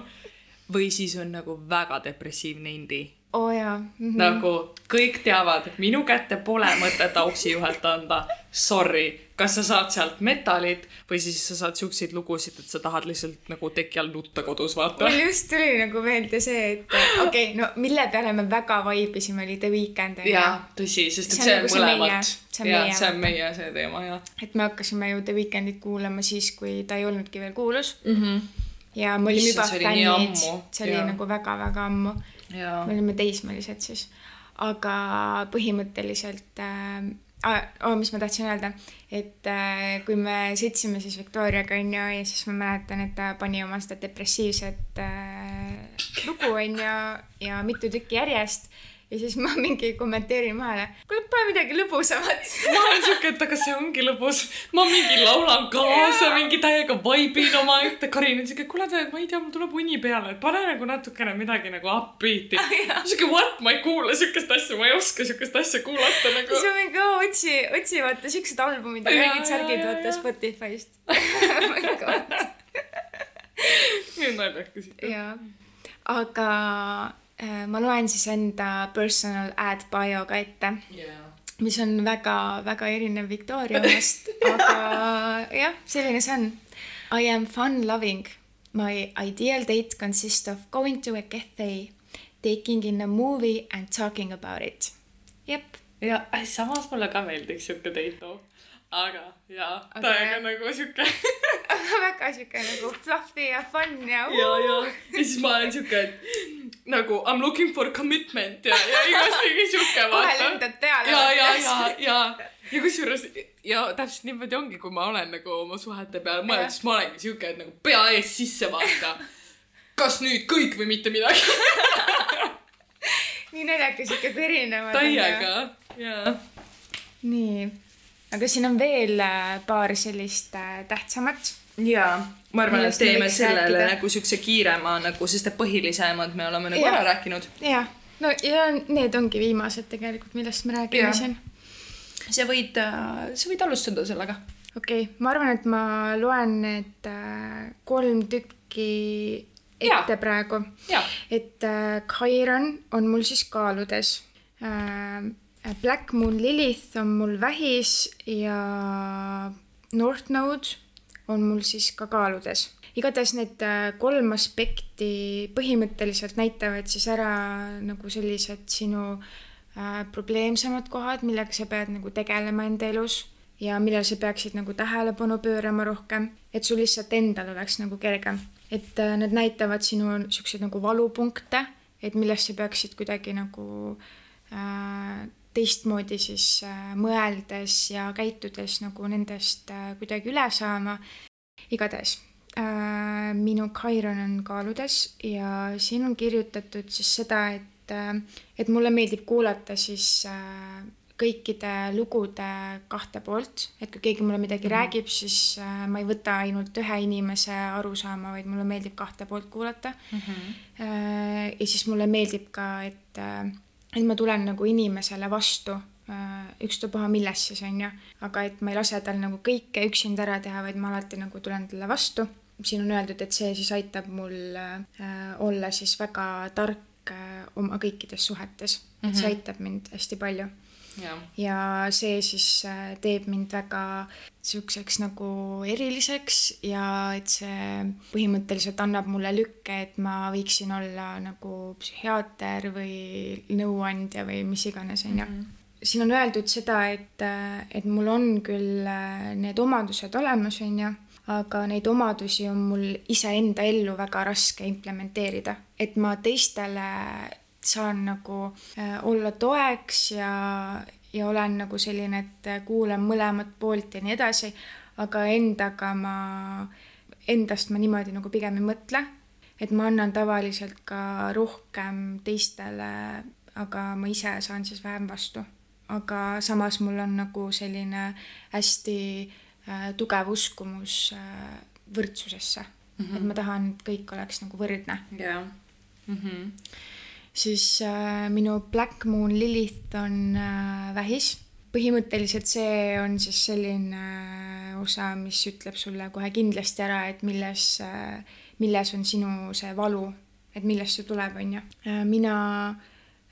või siis on nagu väga depressiivne indie oo oh, jaa mm. -hmm. nagu kõik teavad, minu kätte pole mõtet auksi juhet anda. Sorry, kas sa saad sealt metalit või siis sa saad siukseid lugusid, et sa tahad lihtsalt nagu teki all nutta kodus vaata. mul just tuli nagu meelde see, et okei okay,, no mille peale me väga vaibisime, oli The Weeknd. jaa, tõsi, sest et see, see on nagu mõlemat. jaa, see on meie see teema, jah. et me hakkasime ju The Weekndit kuulama siis, kui ta ei olnudki veel kuulus mm. -hmm. ja me olime juba fännid, see oli ja. nagu väga-väga ammu me olime teismelised siis, aga põhimõtteliselt äh, ah, oh, mis ma tahtsin öelda, et äh, kui me sõitsime siis Victoriaga onju ja siis ma mäletan, et ta pani oma seda depressiivset äh, lugu onju ja mitu tükki järjest ja siis ma mingi kommenteerin vahele, kuule pane midagi lõbusamat ma olen siuke, et aga see ongi lõbus. ma mingi laulan kaasa, mingi täiega vaibin omaette. Karin on siuke, kuule, ma ei tea, mul tuleb uni peale, et pane nagu natukene midagi nagu upbeat'i ah,. siuke what, ma ei kuula siukest asja, ma ei oska siukest asja kuulata nagu. siis ma mingi oh, otsi, otsi vaata siuksed albumid ja mingid särgid vaata Spotify'st [LAUGHS] oh my god. nii naljakas ikka. jaa aga ma loen siis enda personal ad bio ka ette yeah mis on väga-väga erinev Victoria omast, [LAUGHS] aga jah, selline see on. I am fun loving. My ideal date consists of going to a cafe, taking in a movie and talking about it. jep. ja samas mulle ka meeldiks siuke date too aga jaa okay., täiega nagu sihuke [LAUGHS] väga sihuke nagu fluffy ja fun ja ja, ja, ja siis ma olen sihuke, et nagu I m looking for commitment ja, ja igas mingi sihuke. kohe lendad peale. ja, ja, ja, ja, ja kusjuures ja täpselt niimoodi ongi, kui ma olen nagu oma suhete peale mõelnud, siis ma olengi sihuke, et nagu pea ees sisse vaata. kas nüüd kõik või mitte midagi [LAUGHS] nii naljakas ikka, erinevad. täiega, jaa. nii aga siin on veel äh, paar sellist äh, tähtsamat. jaa, ma arvan, et teeme sellele rääkida. nagu siukse kiirema nagu, sest et põhilisemad me oleme nagu ja. ära rääkinud. jah, no ja need ongi viimased tegelikult, millest me räägime siin. sa võid, äh, sa võid alustada sellega. okei okay., ma arvan, et ma loen need kolm tükki ette ja. praegu. et äh, Chiron on mul siis kaaludes äh, Black Moon Lilith on mul vähis ja North Node on mul siis ka kaaludes. igatahes need äh, kolm aspekti põhimõtteliselt näitavad siis ära nagu sellised sinu äh, probleemsemad kohad, millega sa pead nagu tegelema enda elus ja millal sa peaksid nagu tähelepanu pöörama rohkem, et sul lihtsalt endal oleks nagu kergem. et äh, need näitavad sinu siukseid nagu valupunkte, et millest sa peaksid kuidagi nagu äh, teistmoodi siis äh, mõeldes ja käitudes nagu nendest äh, kuidagi üle saama. igatahes äh, minu Chiron on kaaludes ja siin on kirjutatud siis seda, et, et mulle meeldib kuulata siis kõikide lugude kahte poolt, et kui keegi mulle midagi mm räägib, siis ma ei võta ainult ühe inimese arusaama, vaid mulle meeldib kahte poolt kuulata mm. -hmm. ja siis mulle meeldib ka, et et ma tulen nagu inimesele vastu, äh, ükstapuha millest siis on ju, aga et ma ei lase tal nagu kõike üksinda ära teha, vaid ma alati nagu tulen talle vastu. siin on öeldud, et see siis aitab mul äh, olla siis väga tark äh, oma kõikides suhetes, et mm -hmm. see mhm. aitab mind hästi palju ja, ja see siis äh, teeb mind väga siukseks nagu eriliseks ja et see põhimõtteliselt annab mulle lükke, et ma võiksin olla nagu psühhiaater või nõuandja või mis iganes, onju mhm. siin on öeldud seda, et, äh, et mul on küll äh, need omadused olemas, onju, aga neid omadusi on mul iseenda ellu väga raske implementeerida, et ma teistele saan nagu äh, olla toeks ja, ja olen nagu selline, et kuulan mõlemat poolt ja nii edasi, aga endaga ma, endast ma niimoodi nagu pigem ei mõtle, et ma annan tavaliselt ka rohkem teistele, aga ma ise saan siis vähem vastu. aga samas mul on nagu selline hästi äh, tugev uskumus äh, võrdsusesse mm, -hmm. et ma tahan, et kõik oleks nagu võrdne. jah yeah. mm -hmm siis äh, minu Black Moon Lilith on äh, vähis. põhimõtteliselt see on siis selline äh, osa, mis ütleb sulle kohe kindlasti ära, et milles äh,, milles on sinu see valu, et millest see tuleb, on ju. Äh, mina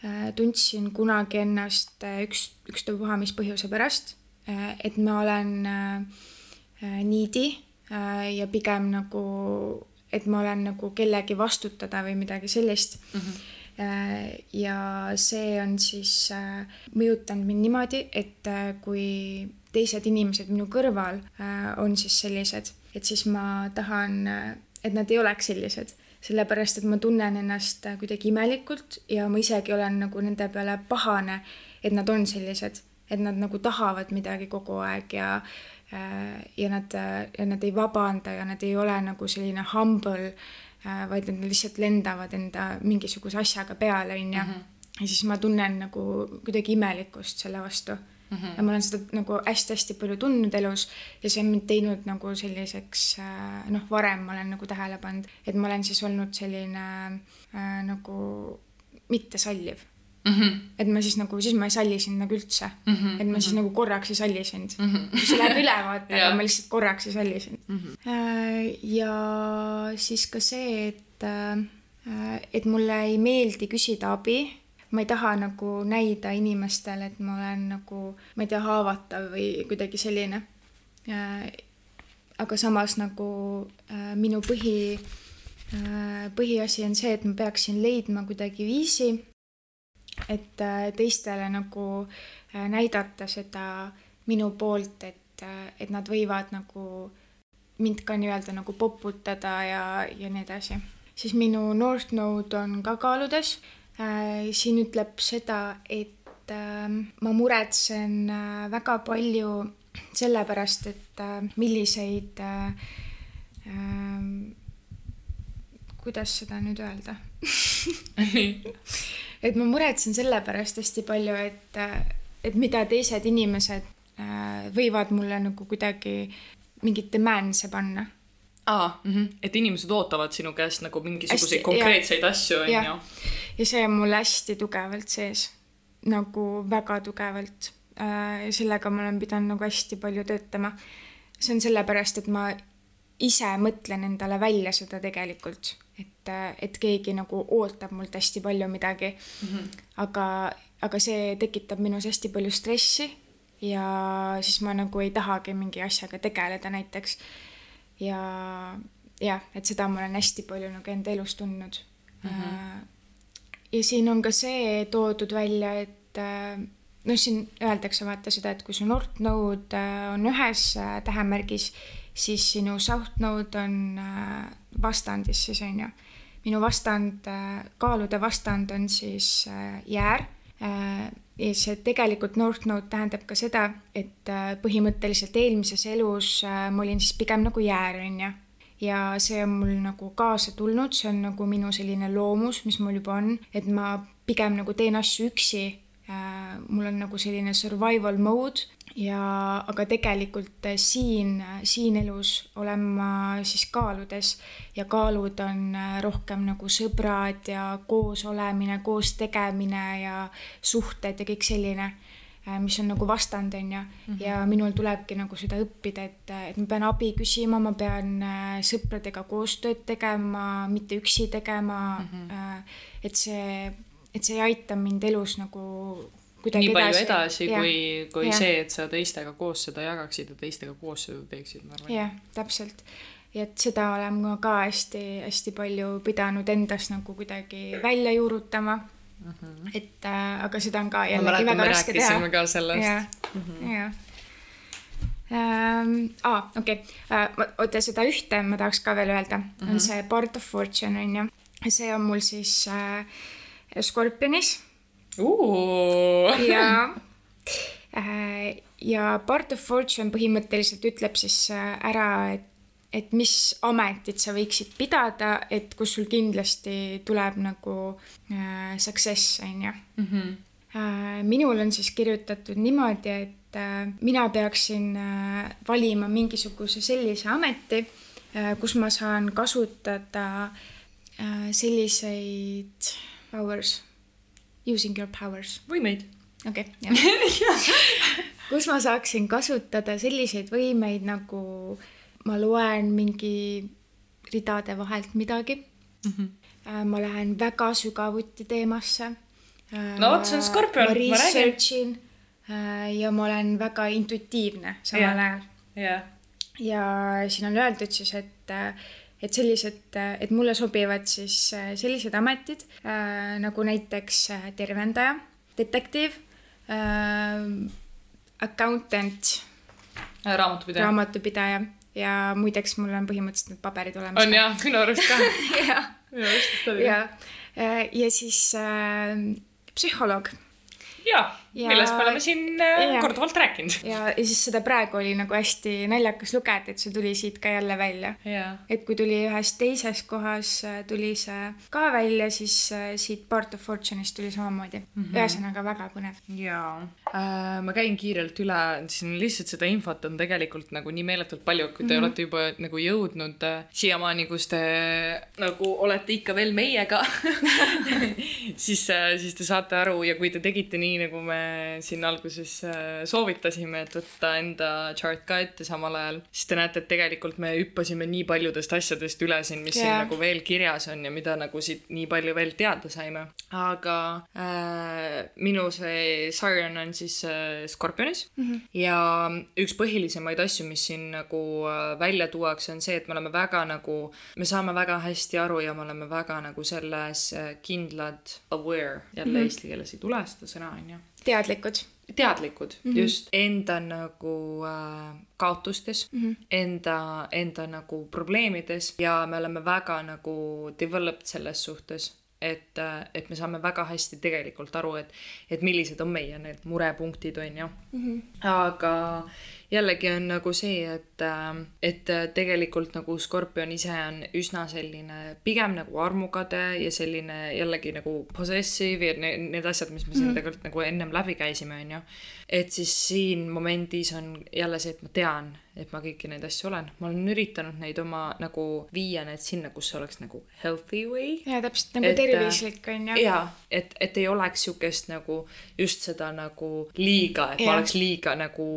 äh, tundsin kunagi ennast äh, üks, ükstapuha mis põhjuse pärast äh,, et ma olen äh, äh needy äh, ja pigem nagu, et ma olen nagu kellegi vastutada või midagi sellist mm. -hmm ja see on siis äh, mõjutanud mind niimoodi, et äh, kui teised inimesed minu kõrval on siis sellised, et siis ma tahan, et nad ei oleks sellised. Sellepärast et ma tunnen ennast kuidagi imelikult ja ma isegi olen nagu nende peale pahane, et nad on sellised, et nad nagu tahavad midagi kogu aeg ja ja nad, ja nad ei vabanda ja nad ei ole nagu selline humble Äh, vaid nad lihtsalt lendavad enda mingisuguse asjaga peale, onju. Mhm. ja siis ma tunnen nagu kuidagi imelikkust selle vastu mm. -hmm. ja ma olen seda nagu hästi-hästi palju tundnud elus ja see on mind teinud nagu selliseks äh, noh, varem ma olen nagu tähele pannud, et ma olen siis olnud selline äh, nagu mittesalliv Mm -hmm. et ma siis nagu, siis ma ei salli sind nagu üldse mm. -hmm. et ma siis mm -hmm. nagu korraks ei salli sind mm. -hmm. see läheb üle, vaata yeah., aga [LAUGHS] ma lihtsalt korraks ei salli sind mm. -hmm. ja siis ka see, et äh, et mulle ei meeldi küsida abi ma ei taha nagu näida inimestele, et ma olen nagu, ma ei tea, haavatav või kuidagi selline. aga samas nagu äh, minu põhi äh,, põhiasi on see, et ma peaksin leidma kuidagi viisi, et äh, teistele nagu äh, näidata seda minu poolt, et äh,, et nad võivad nagu mind ka nii-öelda nagu poputada ja, ja nii edasi. siis minu North Node on ka kaaludes. Siin ütleb seda, et ähm, ma muretsen väga palju sellepärast, et milliseid, ähm, kuidas seda nüüd öelda [LAUGHS] et ma muretsen sellepärast hästi palju, et, et mida teised inimesed võivad mulle nagu kuidagi mingeid demand'e panna aa mm, -hmm. et inimesed ootavad sinu käest nagu mingisuguseid konkreetseid ja, asju, onju. ja see on mul hästi tugevalt sees, nagu väga tugevalt. Äh, sellega ma olen pidanud nagu hästi palju töötama. see on sellepärast, et ma ise mõtlen endale välja seda tegelikult, et, et keegi nagu ootab mult hästi palju midagi mm. -hmm. aga, aga see tekitab minus hästi palju stressi ja siis ma nagu ei tahagi mingi asjaga tegeleda näiteks ja jah, et seda ma olen hästi palju nagu enda elus tundnud mm. -hmm. ja siin on ka see toodud välja, et äh, noh, siin öeldakse vaata seda, et kui su Node äh, on ühes tähemärgis, siis sinu South Node on vastandis siis on ju. minu vastand, kaalude vastand on siis jäär ja see tegelikult North Node tähendab ka seda, et äh, põhimõtteliselt eelmises elus äh, ma olin siis pigem nagu jäär, on ju. ja see on mul nagu kaasa tulnud, see on nagu minu selline loomus, mis mul juba on, et ma pigem nagu teen asju üksi. Äh, mul on nagu selline survival mode ja, aga tegelikult äh, siin, äh, siin elus olen ma siis kaaludes ja kaalud on rohkem nagu sõbrad ja koos olemine, koos tegemine ja suhted ja kõik selline, mis on nagu vastand, on ju. Mhm. ja minul tulebki nagu seda õppida, et, et ma pean abi küsima, ma pean sõpradega koostööd tegema, mitte üksi tegema mm. -hmm. et see, et see ei aita mind elus nagu kuidagi nii palju edasi, edasi ja. kui, kui ja. see, et sa teistega koos seda jagaksid ja teistega koos seda teeksid, ma arvan. jah, täpselt. ja et seda olen ma ka hästi-hästi palju pidanud endas nagu kuidagi välja juurutama mm. -hmm. et äh, aga seda on ka jällegi väga raske teha. rääkisime ka sellest. jah mm -hmm., jah ähm,. aa, okei okay. äh,, oota seda ühte ma tahaks ka veel öelda mm, -hmm. on see Part of Fortune on ju. see on mul siis äh, Skorpionis [LAUGHS] ja äh, ja Part of Fortune põhimõtteliselt ütleb siis äh, ära, et, et mis ametit sa võiksid pidada, et kus sul kindlasti tuleb nagu äh, success, on ju. Mhm. Äh, minul on siis kirjutatud niimoodi, et äh, mina peaksin äh, valima mingisuguse sellise ameti äh,, kus ma saan kasutada äh, selliseid powers Using your powers. võimeid. okei okay,, [LAUGHS] jah kus ma saaksin kasutada selliseid võimeid nagu ma loen mingi ridade vahelt midagi mm. -hmm. ma lähen väga sügavuti teemasse. no vot, see on skorpion, ma räägin. Äh, ja ma olen väga intuitiivne samal ajal yeah.. ja siin on öeldud siis, et et sellised, et mulle sobivad siis äh, sellised ametid äh, nagu näiteks äh, tervendaja, detektiiv äh,, accountant äh,, raamatupidaja, raamatupidaja. Ja muideks mul on põhimõtteliselt need paberid olemas. on jah, minu arust ka. [LAUGHS] Jah, ja, ja siis äh, psühholoog. Jaa ja..., millest me oleme siin äh, ja. korduvalt rääkinud. [LAUGHS] ja, ja siis seda praegu oli nagu hästi naljakas lugeda, et see tuli siit ka jälle välja. et kui tuli ühes teises kohas äh, tuli see ka välja, siis äh, siit Part of Fortune'ist tuli samamoodi mm. -hmm. ühesõnaga väga põnev. jaa äh,, ma käin kiirelt üle, siin lihtsalt seda infot on tegelikult nagu nii meeletult palju, kui te mm -hmm. olete juba nagu jõudnud siiamaani, kus te nagu olete ikka veel meiega [LAUGHS] siis siis te saate aru ja kui te tegite nii, nagu me siin alguses äh, soovitasime, et võtta enda chart ka ette samal ajal, siis te näete, et tegelikult me hüppasime nii paljudest asjadest üle siin, mis yeah. siin nagu veel kirjas on ja mida nagu siit nii palju veel teada saime. aga äh, minu see Siren on siis äh, Skorpionis mm -hmm. ja üks põhilisemaid asju, mis siin nagu äh, välja tuuakse, on see, et me oleme väga nagu, me saame väga hästi aru ja me oleme väga nagu selles äh, kindlad, aware, jälle mm -hmm. eesti keeles ei tule seda sõna, on ju. Teadlikud. teadlikud mm, -hmm. just enda nagu äh, kaotustes mm, -hmm. enda, enda nagu probleemides ja me oleme väga nagu developed selles suhtes et, äh, et me saame väga hästi tegelikult aru, et, et millised on meie need murepunktid, on ju mm. -hmm. aga jällegi on nagu see, et, äh, et tegelikult nagu skorpion ise on üsna selline pigem nagu armukade ja selline jällegi nagu possessive ja need, need asjad, mis me siin mm -hmm. tegelikult nagu ennem läbi käisime, on ju. et siis siin momendis on jälle see, et ma tean et ma kõiki neid asju olen. ma olen üritanud neid oma nagu viia need sinna, kus oleks nagu healthy way. ja täpselt nagu et, tervislik on ju. jaa, et, et ei oleks sihukest nagu just seda nagu liiga, et ja. ma oleks liiga nagu,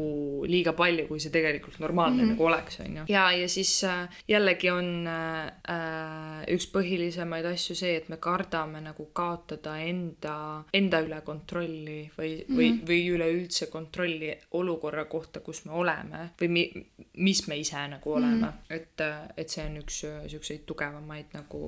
liiga palju, kui see tegelikult normaalne mm -hmm. nagu oleks, on ju. ja, ja siis äh, jällegi on äh, üks põhilisemaid asju see, et me kardame nagu kaotada enda, enda üle kontrolli või mm, -hmm. või, mhm. või üleüldse kontrolli olukorra kohta, kus me oleme või mi, mis me ise nagu oleme mm. -hmm. et, et see on üks siukseid tugevamaid nagu,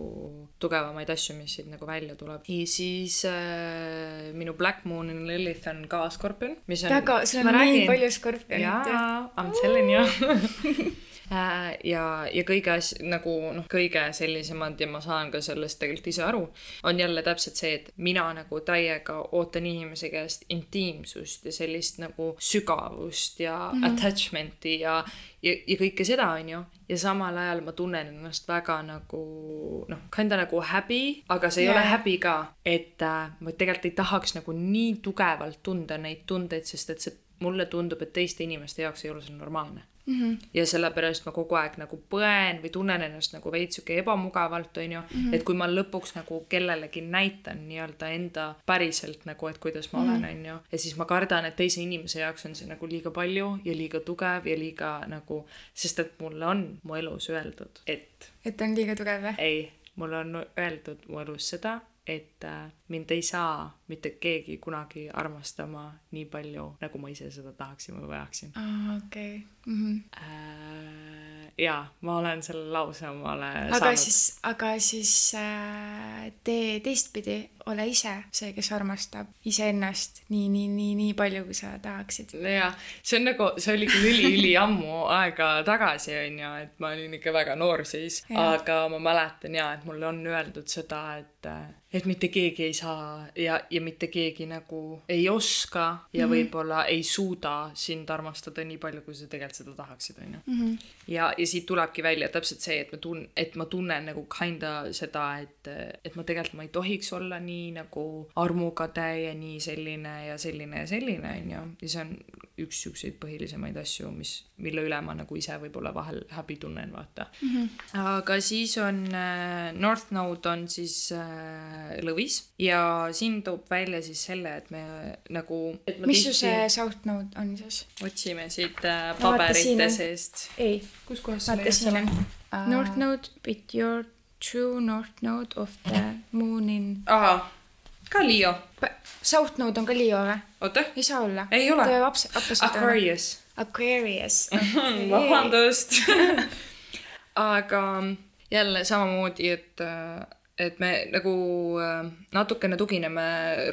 tugevamaid asju, mis siit nagu välja tuleb. ja siis äh, minu Black Moon Lilith on ka skorpion, mis on. väga, sul on nii räägin, palju skorpionit. jaa, I m telling you [LAUGHS] Äh, ja, ja kõige as-, nagu noh, kõige sellisemad ja ma saan ka sellest tegelikult ise aru, on jälle täpselt see, et mina nagu täiega ootan inimese käest intiimsust ja sellist nagu sügavust ja mm -hmm. attachment'i ja, ja, ja kõike seda, on ju. ja samal ajal ma tunnen ennast väga nagu noh, kinda nagu häbi, aga see yeah. ei ole häbi ka, et äh, ma tegelikult ei tahaks nagu nii tugevalt tunda neid tundeid, sest et see mulle tundub, et teiste inimeste jaoks ei ole see normaalne Mm -hmm. ja sellepärast ma kogu aeg nagu põen või tunnen ennast nagu veits sihuke ebamugavalt, onju mm. -hmm. et kui ma lõpuks nagu kellelegi näitan nii-öelda enda päriselt nagu, et kuidas ma mm -hmm. olen, onju. ja siis ma kardan, et teise inimese jaoks on see nagu liiga palju ja liiga tugev ja liiga nagu, sest et mulle on mu elus öeldud, et. et on liiga tugev või? ei, mulle on öeldud mu elus seda, et äh, mind ei saa mitte keegi kunagi armastama nii palju, nagu ma ise seda tahaksin või vajaksin. aa, okei. Mhm. Äh, jaa, ma olen selle lause omale aga saanud. siis, aga siis äh, tee teistpidi, ole ise see, kes armastab iseennast nii, nii, nii, nii palju, kui sa tahaksid. jaa, see on nagu, see oli küll üli-üliammu aega tagasi, on ju, et ma olin ikka väga noor siis, aga ma mäletan jaa, et mulle on öeldud seda, et, et mitte keegi ei saa ja, ja mitte keegi nagu ei oska ja mm -hmm. võib-olla ei suuda sind armastada nii palju, kui sa tegelikult seda tahaksid, on ju. Mhm. ja, ja siit tulebki välja täpselt see, et ma tun-, et ma tunnen nagu kinda seda, et, et ma tegelikult, ma ei tohiks olla nii nagu armukade ja nii selline ja selline ja selline, on ju. ja see on üks siukseid põhilisemaid asju, mis, mille üle ma nagu ise võib-olla vahel häbi tunnen, vaata mm. -hmm. aga siis on äh, North Node on siis äh, lõvis ja siin toob välja siis selle, et me nagu. mis su see South Node on siis? otsime siit äh, paberite seest. ei. kus kohas see leiab selle uh...? North Node, with your true North Node of the moon in. ahah, ka Leo. South Node on ka Leo või? oota. ei saa olla. ei ole. Aquarius. Aquarius [LAUGHS] okay. vabandust [LAUGHS] aga jälle samamoodi, et äh, et me nagu äh, natukene tugineme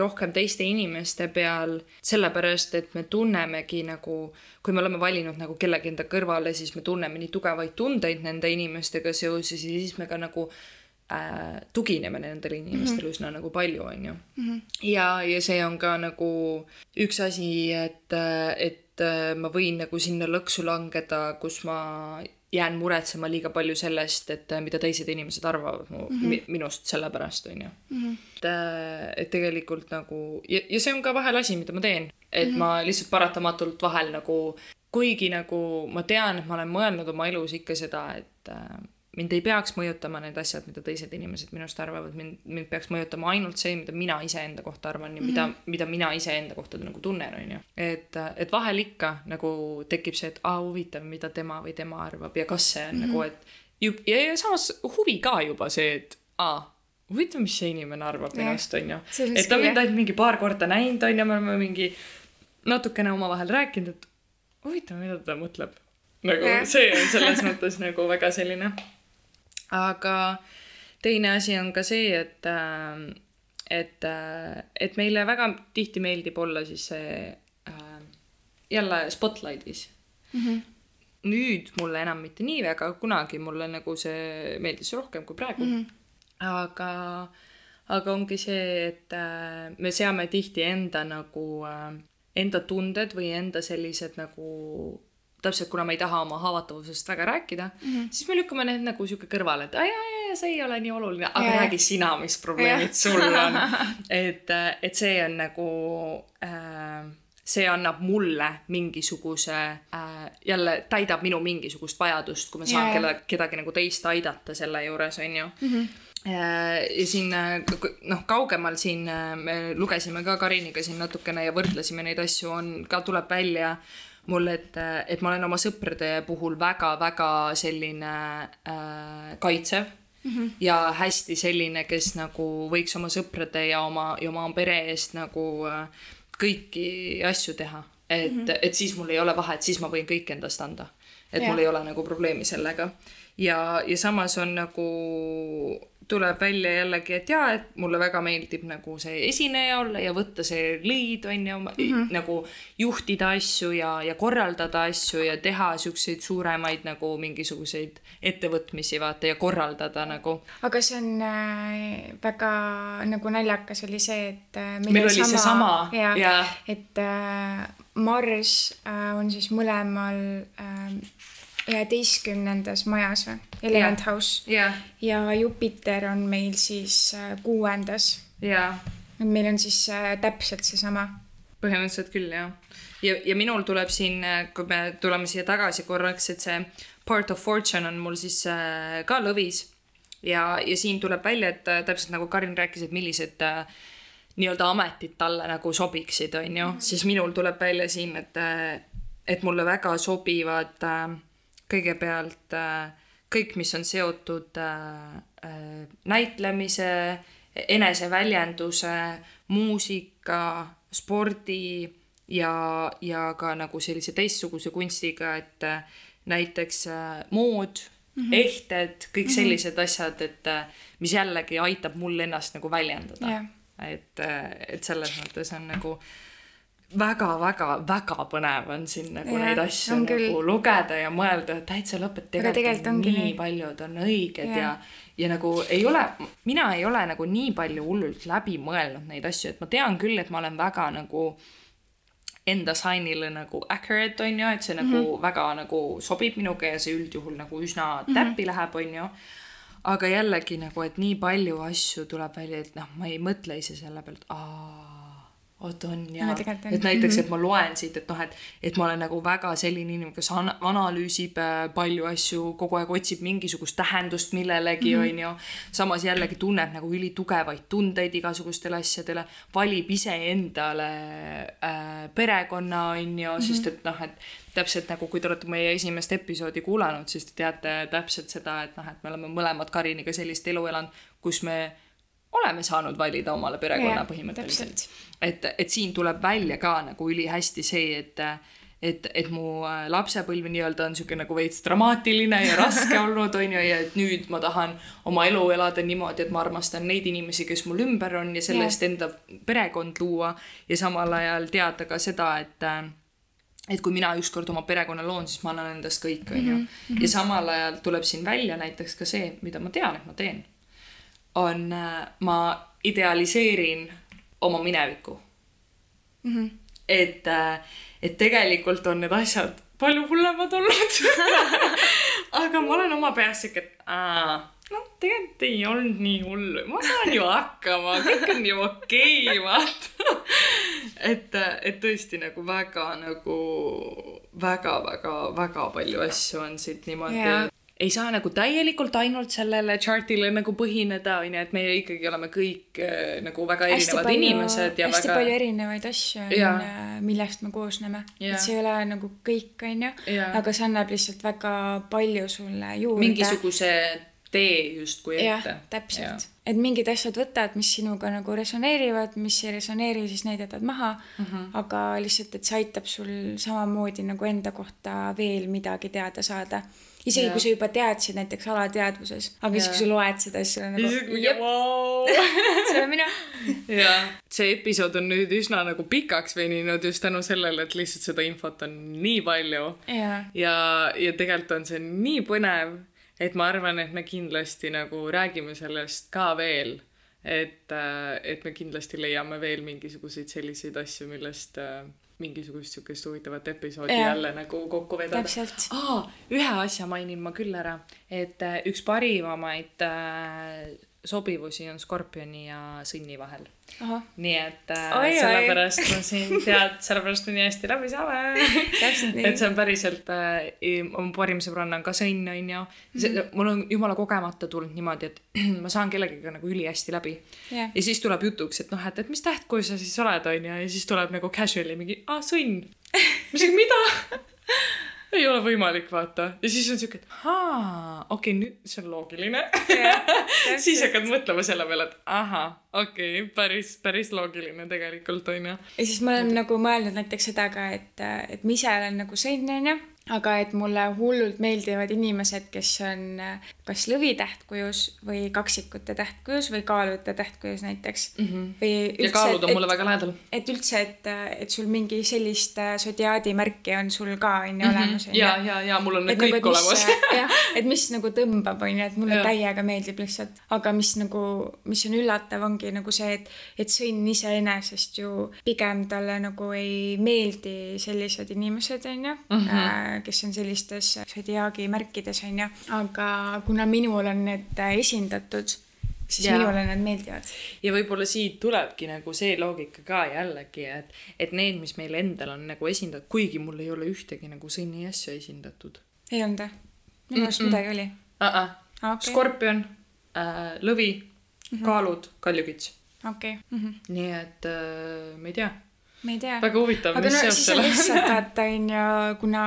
rohkem teiste inimeste peal, sellepärast et me tunnemegi nagu, kui me oleme valinud nagu kellegi enda kõrvale, siis me tunneme nii tugevaid tundeid nende inimestega seoses ja siis me ka nagu äh, tugineme nendele inimestele mm -hmm. üsna nagu palju, on ju mm. -hmm. ja, ja see on ka nagu üks asi, et, et äh, ma võin nagu sinna lõksu langeda, kus ma jään muretsema liiga palju sellest, et äh, mida teised inimesed arvavad mu mm, -hmm. minust selle pärast, on ju mm. -hmm. et, äh, et tegelikult nagu ja, ja see on ka vahel asi, mida ma teen, et mm -hmm. ma lihtsalt paratamatult vahel nagu, kuigi nagu ma tean, et ma olen mõelnud oma elus ikka seda, et äh, mind ei peaks mõjutama need asjad, mida teised inimesed minust arvavad, mind, mind peaks mõjutama ainult see, mida mina iseenda kohta arvan ja mida mm, -hmm. mida mina iseenda kohta nagu tunnen, on ju. et, et vahel ikka nagu tekib see, et aa, huvitav, mida tema või tema arvab ja kas see on mm -hmm. nagu, et jub, ja, ja samas huvi ka juba see, et aa, huvitav, mis see inimene arvab minust, on ju. et ta on mind ainult mingi paar korda näinud, on ju, me oleme mingi natukene omavahel rääkinud, et huvitav, mida ta mõtleb. nagu yeah. see on selles mõttes nagu väga selline aga teine asi on ka see, et, äh, et, äh, et meile väga tihti meeldib olla siis see äh, jälle spotlight'is mm. -hmm. nüüd mulle enam mitte nii väga, kunagi mulle nagu see meeldis rohkem kui praegu mm. -hmm. aga, aga ongi see, et me seame tihti enda nagu, enda tunded või enda sellised nagu täpselt, kuna ma ei taha oma haavatavusest väga rääkida mm, -hmm. siis me lükkame need nagu sihuke kõrvale, et aa jaa, jaa, see ei ole nii oluline, aga yeah. räägi sina, mis probleemid yeah. sul on. [LAUGHS] et, et see on nagu äh, see annab mulle mingisuguse äh,, jälle täidab minu mingisugust vajadust, kui ma saan yeah. keda, kedagi nagu teist aidata selle juures, on ju mm. -hmm ja siin noh, kaugemal siin me lugesime ka Kariniga siin natukene ja võrdlesime neid asju, on ka tuleb välja mul, et, et ma olen oma sõprade puhul väga-väga selline äh, kaitsev mm -hmm. ja hästi selline, kes nagu võiks oma sõprade ja oma, ja oma pere eest nagu äh, kõiki asju teha. et mm, -hmm. et siis mul ei ole vahet, siis ma võin kõik endast anda. et ja. mul ei ole nagu probleemi sellega. ja, ja samas on nagu tuleb välja jällegi, et jaa, et mulle väga meeldib nagu see esineja olla ja võtta see lead on ju -hmm. nagu juhtida asju ja, ja korraldada asju ja teha siukseid suuremaid nagu mingisuguseid ettevõtmisi vaata ja korraldada nagu. aga see on äh, väga nagu naljakas oli see, et äh,. meil oli sama, seesama ja, ja., et äh, Mars äh, on siis mõlemal äh, üheteistkümnendas majas või, Element yeah. House yeah.. ja Jupiter on meil siis äh, kuuendas yeah.. et meil on siis äh, täpselt seesama. põhimõtteliselt küll jah. ja, ja minul tuleb siin, äh, kui me tuleme siia tagasi korraks, et see Part of Fortune on mul siis ka lõvis. ja, ja siin tuleb välja, et täpselt nagu Karin rääkis, et millised äh, nii-öelda ametid talle nagu sobiksid, on ju mm, -hmm. siis minul tuleb välja siin, et, et mulle väga sobivad äh, kõigepealt äh, kõik, mis on seotud äh, äh, näitlemise, eneseväljenduse, muusika, spordi ja, ja ka nagu sellise teistsuguse kunstiga, et näiteks mood mm, -hmm. ehted, kõik mhm. sellised mm -hmm. asjad, et mis jällegi aitab mul ennast nagu väljendada yeah.. et, et selles mõttes on nagu äh, väga-väga-väga põnev on siin nagu ja, neid asju nagu küll. lugeda ja mõelda, et täitsa lõpp, et tegelikult, tegelikult on nii nii paljud on õiged ja, ja, ja nagu ei ole, mina ei ole nagu nii palju hullult läbi mõelnud neid asju, et ma tean küll, et ma olen väga nagu enda sign'ile nagu accurate on ju, et see mm -hmm. nagu väga nagu sobib minuga ja see üldjuhul nagu üsna mhm. täppi mm -hmm. läheb, on ju aga jällegi nagu, et nii palju asju tuleb välja, et noh, ma ei mõtle ise selle pealt, aa oot on ja no, et näiteks, et ma loen siit, et noh, et, et ma olen nagu väga selline inimene, kes an analüüsib äh, palju asju, kogu aeg otsib mingisugust tähendust millelegi, mhm. on ju. samas jällegi tunneb nagu ülitugevaid tundeid igasugustele asjadele, valib iseendale äh, perekonna, on ju, sest mhm. et noh, et täpselt nagu, kui te olete meie esimest episoodi kuulanud, siis te teate täpselt seda, et noh, et me oleme mõlemad Kariniga sellist elu elanud, kus me oleme saanud valida omale perekonna yeah, põhimõtteliselt. et, et siin tuleb välja ka nagu ülihästi see, et, et, et mu lapsepõlv nii-öelda on sihuke nagu veits dramaatiline ja raske [LAUGHS] olnud, on ju, ja et nüüd ma tahan oma elu elada niimoodi, et ma armastan neid inimesi, kes mul ümber on ja sellest yeah. enda perekond luua ja samal ajal teada ka seda, et et kui mina ükskord oma perekonna loon, siis ma annan endast kõik, on ju. Mhm, mhm. ja samal ajal tuleb siin välja näiteks ka see, mida ma tean, et ma teen on, äh, ma idealiseerin oma minevikku. Mm. -hmm. et, äh, et tegelikult on need asjad palju hullemad olnud. [LAUGHS] Aga ma olen oma peas siuke, et aa, noh, tegelikult ei olnud nii hull, ma saan ju hakkama, kõik on ju okei okay,, vaata. Et, et tõesti nagu väga nagu väga-väga-väga palju asju on siit niimoodi yeah ei saa nagu täielikult ainult sellele chart'ile nagu põhineda, on ju, et meie ikkagi oleme kõik äh, nagu väga erinevad palju, inimesed ja hästi väga... palju erinevaid asju on, äh, millest me koosneme. et see ei ole nagu kõik, on ju, aga see annab lihtsalt väga palju sulle juurde. mingisuguse tee justkui ette. täpselt. et mingid asjad võtad, mis sinuga nagu resoneerivad, mis ei resoneeri, siis need jätad maha mm. -hmm. aga lihtsalt, et see aitab sul samamoodi nagu enda kohta veel midagi teada saada. Isegi yeah. kui sa juba teadsid näiteks alateadvuses, aga yeah. siis, kui sa loed seda, siis sul [LAUGHS] on nagu jep see olen mina. jaa, see episood on nüüd üsna nagu pikaks veninud just tänu sellele, et lihtsalt seda infot on nii palju yeah.. ja, ja tegelikult on see nii põnev et ma arvan, et me kindlasti nagu räägime sellest ka veel, et, äh, et me kindlasti leiame veel mingisuguseid selliseid asju, millest äh, mingisugust sihukest huvitavat episoodi ja. jälle nagu kokku vedada. aa, ühe asja mainin ma küll ära, et äh, üks parivamaid sobivusi on Skorpioni ja Sõnni vahel. nii et äh, oi, sellepärast oi. ma siin tead, sellepärast me nii hästi läbi saame [LAUGHS] et see on päriselt äh,, mu parim sõbranna on ka Sõnn, onju. mhm. mul on jumala kogemata tulnud niimoodi, et [CLEARS THROAT] ma saan kellegagi nagu ülihästi läbi yeah.. ja siis tuleb jutuks, et noh, et, et mis tähtkuju sa siis oled, onju, ja siis tuleb nagu casual'i mingi, aa, Sõnn. ma siis, mida [LAUGHS] ei ole võimalik, vaata. ja siis on siuke, et aa, okei okay,, nüüd see on loogiline [LAUGHS] siis hakkad mõtlema selle peale, et ahah, okei okay,, päris, päris loogiline tegelikult onju. ja siis ma olen et... nagu mõelnud näiteks seda ka, et, et ma ise olen nagu sõnn onju aga et mulle hullult meeldivad inimesed, kes on kas lõvitähtkujus või kaksikute tähtkujus või kaalute tähtkujus näiteks mm. -hmm. või üldse, ja kaalud on et, mulle väga lähedal. et üldse, et, et sul mingi sellist äh, sodiaadi märki on sul ka on ju mhm. olemas. ja, ja, ja mul on need kõik nagu, olemas. Äh, jah, et mis nagu tõmbab, on ju, et mulle ja. täiega meeldib lihtsalt, aga mis nagu, mis on üllatav, ongi nagu see, et, et sõnn iseenesest ju pigem talle nagu ei meeldi sellised inimesed, on ju mhm kes on sellistes sodiaagi märkides, on ju. aga kuna minul on need esindatud, siis ja. minule need meeldivad. ja võib-olla siit tulebki nagu see loogika ka jällegi, et, et need, mis meil endal on nagu esindatud, kuigi mul ei ole ühtegi nagu sõnni asja esindatud. ei olnud või? minu arust midagi oli uh. -uh. Okay. skorpion äh,, lõvi mm, -hmm. kaalud, kaljukits. okei okay. mm. -hmm. nii et äh, ma ei tea ma ei tea. väga huvitav, mis no, seos seal on. lihtsalt vaata onju, kuna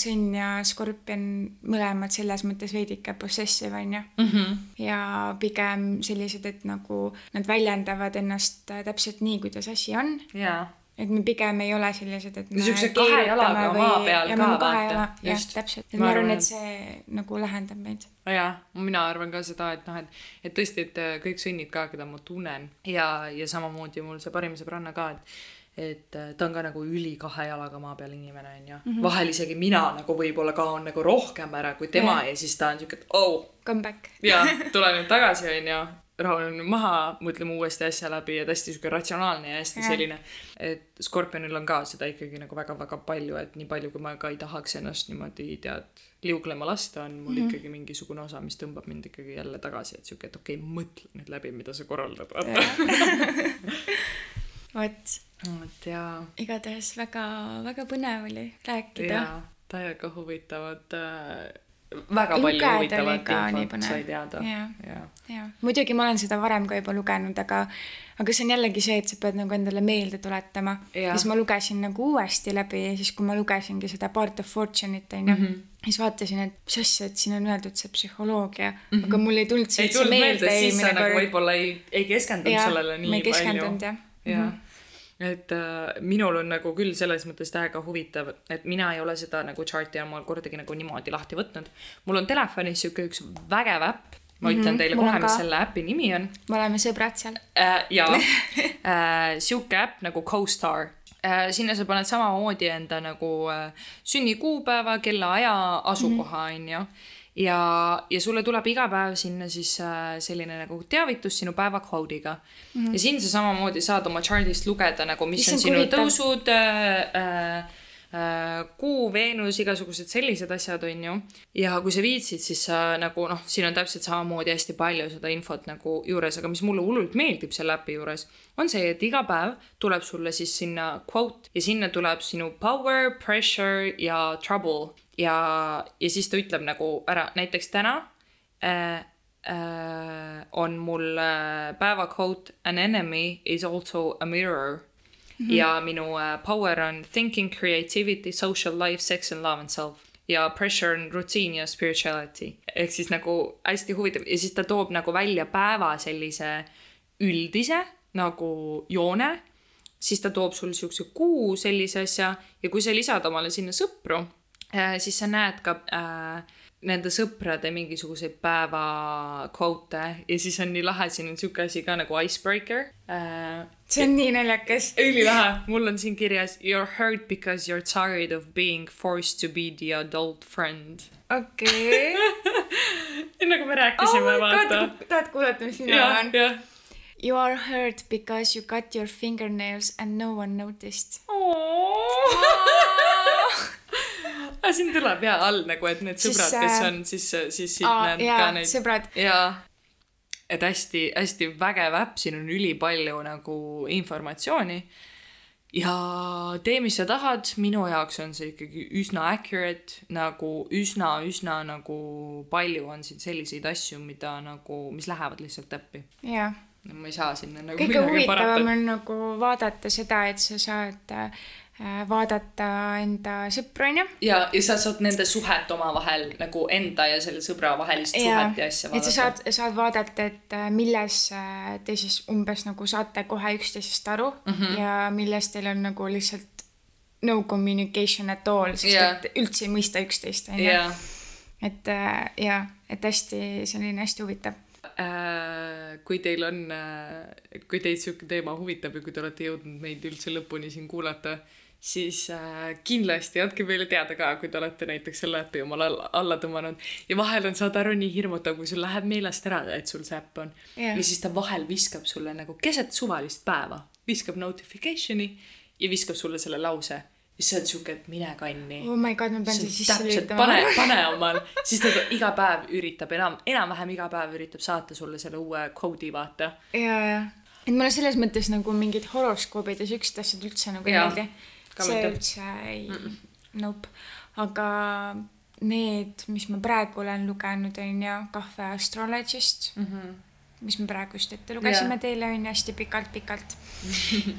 Sõnn ja Skorpion mõlemad selles mõttes veidike possessive onju mm. -hmm. ja pigem sellised, et nagu nad väljendavad ennast täpselt nii, kuidas asi on. jaa et me pigem ei ole sellised, et. niisuguse kahe jalaga või... maa peal ja ka vaata. jah, täpselt, et ma arvan, et see nagu lähendab meid. jah, mina arvan ka seda, et noh, et, et tõesti, et kõik sõnnid ka, keda ma tunnen ja, ja samamoodi mul see parim sõbranna ka, et et äh, ta on ka nagu üli kahe jalaga maa peal inimene onju mm. -hmm. vahel isegi mina nagu võib-olla kaon nagu rohkem ära kui tema yeah. ja siis ta on siuke, et oh. Come back. ja [LAUGHS] tule nüüd tagasi onju, rahunen maha, mõtleme uuesti asja läbi ja hästi siuke ratsionaalne ja hästi yeah. selline. et Skorpionil on ka seda ikkagi nagu väga-väga palju, et nii palju, kui ma ka ei tahaks ennast niimoodi tead liuglema lasta, on mul mm -hmm. ikkagi mingisugune osa, mis tõmbab mind ikkagi jälle tagasi, et siuke, et okei okay,, mõtle nüüd läbi, mida sa korraldad, vaata [LAUGHS] vot vot jaa. igatahes väga, väga põnev oli rääkida. täiega huvitavad äh, väga palju huvitavat infot sai teada. ja, ja, ja muidugi ma olen seda varem ka juba lugenud, aga, aga see on jällegi see, et sa pead nagu endale meelde tuletama. siis ma lugesin nagu uuesti läbi ja siis, kui ma lugesingi seda Part of Fortune'it onju mm. -hmm siis vaatasin, et mis asja, et siin on öeldud see psühholoogia mm, -hmm. aga mul ei tulnud see üldse meelde. siis sa nagu võib-olla ei, ei keskendunud sellele nii palju. jah. jah mm -hmm et äh, minul on nagu küll selles mõttes täiega huvitav, et mina ei ole seda nagu chart'i omal kordagi nagu niimoodi lahti võtnud. mul on telefonis sihuke üks vägev äpp, ma ütlen mm -hmm, teile kohe, mis selle äpi nimi on. me oleme sõbrad seal äh,. jaa [LAUGHS] äh,, sihuke äpp nagu CoStar äh,. sinna sa paned samamoodi enda nagu äh, sünnikuupäeva, kellaaja, asukoha, mhm. onju ja, ja sulle tuleb iga päev sinna siis äh, selline nagu teavitus sinu päeva kvoodiga mm. -hmm. ja siin sa samamoodi saad oma chart'ist lugeda nagu, mis on sinu huvitav. tõusud äh,, äh, kuu, Veenus, igasugused sellised asjad, on ju. ja kui sa viitsid, siis sa nagu noh, siin on täpselt samamoodi hästi palju seda infot nagu juures, aga mis mulle hullult meeldib selle äpi juures, on see, et iga päev tuleb sulle siis sinna quote ja sinna tuleb sinu power, pressure ja trouble ja, ja siis ta ütleb nagu ära, näiteks täna äh, äh, on mul äh, päevakvoot An enemy is also a mirror mm. -hmm. ja minu äh, power on thinking, creativity, social life, sex and love and self ja pressure on routine ja spirituality. ehk siis nagu hästi huvitav ja siis ta toob nagu välja päeva sellise üldise nagu joone, siis ta toob sul siukse kuu sellise asja ja kui sa lisad omale sinna sõpru, siis sa näed ka äh, nende sõprade mingisuguseid päeva quote ja siis on nii lahe, siin on siuke asi ka nagu icebreaker äh,. see on nii naljakas. ülilahe, mul on siin kirjas you are hurt because you are tired of being forced to be the adult friend. okei [LAUGHS] okay. nagu me rääkisime oh, vaata. tahad kuulata, mis mina olen? You are hurt because you cut your fingernails and no one noticed aga siin tuleb ja all nagu, et need sõbrad, kes on siis, siis siit näed ka neid. sõbrad. jaa. et hästi-hästi vägev äpp, siin on ülipalju nagu informatsiooni. ja tee, mis sa tahad, minu jaoks on see ikkagi üsna accurate, nagu üsna-üsna nagu palju on siin selliseid asju, mida nagu, mis lähevad lihtsalt täppi. jah ma ei saa sinna nagu kõige huvitavam on nagu vaadata seda, et sa saad Äh, vaadata enda sõpru, onju. ja, ja sa saad nende suhet omavahel nagu enda ja selle sõbra vahelist ja, suhet ja asja vaadata. et sa saad, saad vaadata, et äh, milles äh, te siis umbes nagu saate kohe üksteisest aru mm -hmm. ja milles teil on nagu lihtsalt no communication at all, sest yeah. et üldse ei mõista üksteist, onju. et ja, et hästi selline hästi huvitav kui teil on, kui teid sihuke teema huvitab ja kui te olete jõudnud meid üldse lõpuni siin kuulata, siis äh, kindlasti andke meile teada ka, kui te olete näiteks selle äpi omale alla, alla tõmmanud. ja vahel on, saad aru, nii hirmutav, kui sul läheb meelest ära, et sul see äpp on. Yeah.. ja siis ta vahel viskab sulle nagu keset suvalist päeva, viskab notification'i ja viskab sulle selle lause sa oled siuke, et mine kanni. oh my god, ma pean selle sisse lülitama. pane, pane omal, siis ta [LAUGHS] iga päev üritab enam, enam-vähem iga päev üritab saata sulle selle uue koodi, vaata. ja, ja, et mulle selles mõttes nagu mingid horoskoobid ja siuksed asjad üldse nagu ei meeldi see üldse ei mm, -mm. nope. aga need, mis ma praegu olen lugenud, on ju, Kahve Astrologist mm, -hmm. Mis me praegu just ette lugesime yeah. teile, on ju, hästi pikalt-pikalt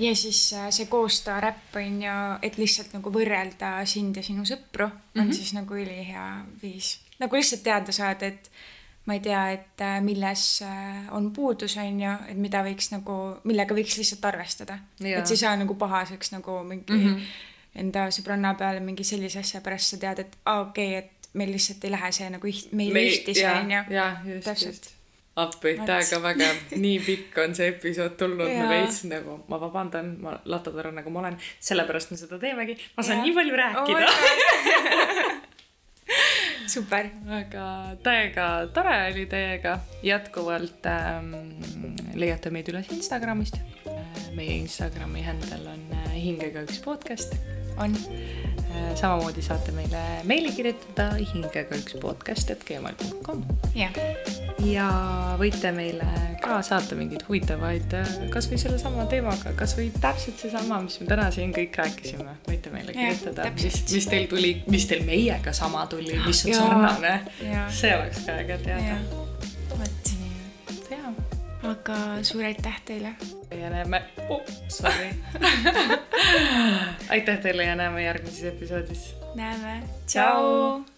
ja siis äh, see koosta räpp, on ju, et lihtsalt nagu võrrelda sind ja sinu sõpru, on mm -hmm. siis nagu ülihea viis. nagu lihtsalt teada saada, et ma ei tea, et äh, milles äh, on puudus, on ju, et mida võiks nagu, millega võiks lihtsalt arvestada. et sa ei saa nagu pahaseks nagu mingi mm -hmm. enda sõbranna peale mingi sellise asja pärast sa tead, et aa ah, okei okay,, et meil lihtsalt ei lähe see nagu iht-, meil ei ühti see, on appi, täiega vägev, [LAUGHS] nii pikk on see episood tulnud, ma veits nagu, ma vabandan, ma latotõrr nagu ma olen, sellepärast me seda teemegi, ma saan ja. nii palju rääkida oh [LAUGHS] super. aga täiega tore oli teiega, jätkuvalt ähm, leiate meid üles Instagramist. meie Instagrami händel on äh, hingega üks podcast. On. Äh, samamoodi saate meile meili kirjutada hingega üks podcast, et gmail.com. jah ja võite meile ka saata mingeid huvitavaid, äh, kasvõi sellesama teemaga, kasvõi täpselt seesama, mis me täna siin kõik rääkisime, võite meile kirjutada, mis, mis teil tuli, mis teil meiega sama tuli, mis on ja, sarnane. see oleks ka äge teada. vot. Aga suur aitäh teile. ja näeme oh,, sorry [LAUGHS] aitäh teile ja näeme järgmises episoodis. näeme, tšau.